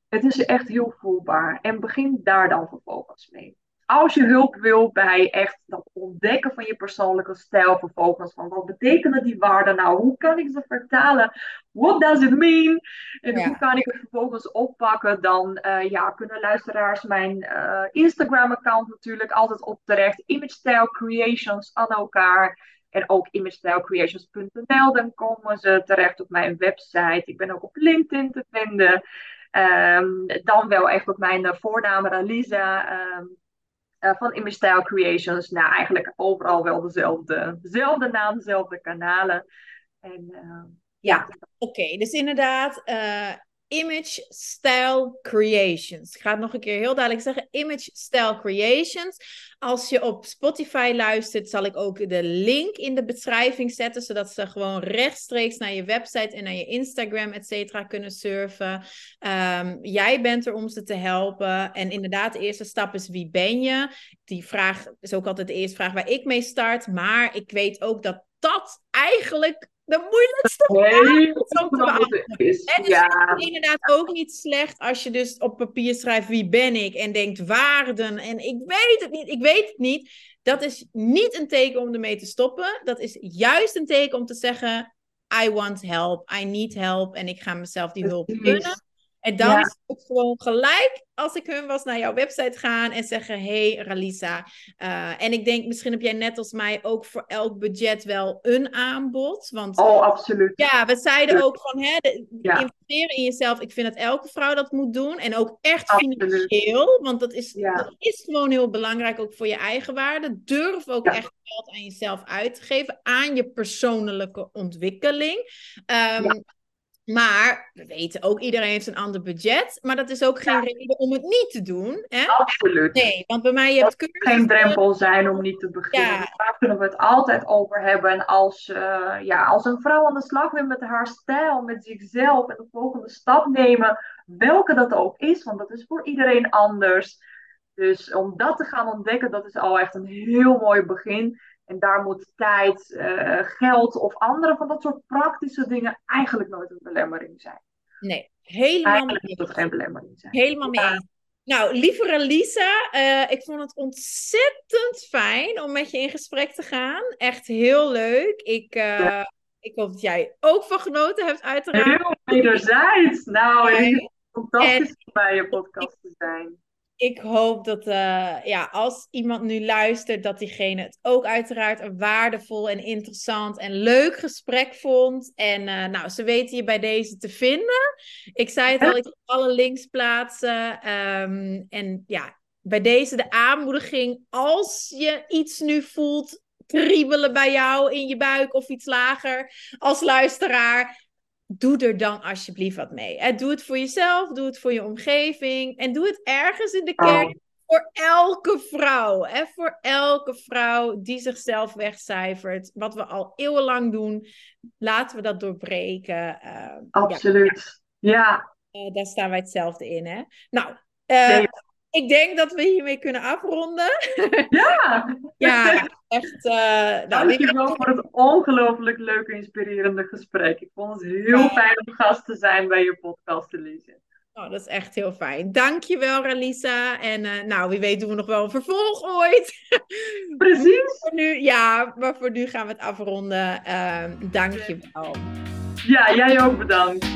Speaker 2: Het is echt heel voelbaar en begin daar dan vervolgens mee als je hulp wil bij echt dat ontdekken van je persoonlijke stijl, vervolgens van wat betekenen die waarden nou? Hoe kan ik ze vertalen? What does it mean? En hoe kan ik het vervolgens oppakken? Dan uh, ja, kunnen luisteraars mijn uh, Instagram-account natuurlijk altijd op terecht. Image Style Creations aan elkaar. En ook imagestylecreations.nl. Dan komen ze terecht op mijn website. Ik ben ook op LinkedIn te vinden. Um, dan wel echt op mijn uh, voornaam Ralisa. Um, uh, van Image Style Creations. Nou, eigenlijk overal wel dezelfde, dezelfde naam, dezelfde kanalen. En, uh,
Speaker 1: ja, oké. Dus inderdaad, uh, Image Style Creations. Ik ga het nog een keer heel duidelijk zeggen. Image Style Creations. Als je op Spotify luistert, zal ik ook de link in de beschrijving zetten, zodat ze gewoon rechtstreeks naar je website en naar je Instagram, et cetera, kunnen surfen. Um, jij bent er om ze te helpen. En inderdaad, de eerste stap is wie ben je? Die vraag is ook altijd de eerste vraag waar ik mee start. Maar ik weet ook dat dat eigenlijk de moeilijkste vraag om te beantwoorden. En dus ja. is inderdaad ook niet slecht als je dus op papier schrijft wie ben ik en denkt waarden en ik weet het niet, ik weet het niet. Dat is niet een teken om ermee te stoppen. Dat is juist een teken om te zeggen I want help, I need help en ik ga mezelf die hulp gunnen. En dan is het gewoon gelijk, als ik hun was, naar jouw website gaan en zeggen: Hey Ralisa. Uh, en ik denk, misschien heb jij net als mij ook voor elk budget wel een aanbod. Want,
Speaker 2: oh, absoluut.
Speaker 1: Ja, we zeiden ook van: hè, investeren in jezelf. Ik vind dat elke vrouw dat moet doen. En ook echt financieel, want dat is, dat is gewoon heel belangrijk, ook voor je eigen waarde. Durf ook echt geld aan jezelf uit te geven, aan je persoonlijke ontwikkeling. Um, maar we weten ook, iedereen heeft een ander budget. Maar dat is ook geen reden om het niet te doen. Hè?
Speaker 2: Absoluut.
Speaker 1: Nee, want bij mij je het
Speaker 2: geen drempel zijn om niet te beginnen. Ja. daar kunnen we het altijd over hebben. En als, uh, ja, als een vrouw aan de slag wil met haar stijl, met zichzelf en de volgende stap nemen, welke dat ook is, want dat is voor iedereen anders. Dus om dat te gaan ontdekken, dat is al echt een heel mooi begin. En daar moet tijd, uh, geld of andere van dat soort praktische dingen eigenlijk nooit een belemmering zijn.
Speaker 1: Nee, helemaal
Speaker 2: Eigenlijk moet het geen belemmering zijn.
Speaker 1: Helemaal mee. Nou, lieve Lisa, uh, ik vond het ontzettend fijn om met je in gesprek te gaan. Echt heel leuk. Ik, uh, ja. ik hoop dat jij ook van genoten hebt, uiteraard.
Speaker 2: Heel wederzijds. Nou, fantastisch om bij je podcast te zijn
Speaker 1: ik hoop dat uh, ja, als iemand nu luistert, dat diegene het ook uiteraard een waardevol en interessant en leuk gesprek vond. En uh, nou, ze weten je bij deze te vinden. Ik zei het al, ik zal alle links plaatsen. Um, en ja, bij deze de aanmoediging, als je iets nu voelt kriebelen bij jou in je buik of iets lager als luisteraar doe er dan alsjeblieft wat mee. Doe het voor jezelf, doe het voor je omgeving en doe het ergens in de kerk. Oh. Voor elke vrouw, hè? voor elke vrouw die zichzelf wegcijfert, wat we al eeuwenlang doen, laten we dat doorbreken. Uh,
Speaker 2: Absoluut, ja.
Speaker 1: ja. Uh, daar staan wij hetzelfde in. Hè? Nou, uh, ik denk dat we hiermee kunnen afronden.
Speaker 2: Ja!
Speaker 1: ja, echt. Uh,
Speaker 2: nou, Dankjewel voor het ongelooflijk leuke, inspirerende gesprek. Ik vond het heel fijn om gast te zijn bij je podcast, Elise.
Speaker 1: Oh, dat is echt heel fijn. Dankjewel, Ralisa. En uh, nou, wie weet doen we nog wel een vervolg ooit.
Speaker 2: Precies.
Speaker 1: voor nu, ja, maar voor nu gaan we het afronden. Uh, dankjewel.
Speaker 2: Ja, jij ook bedankt.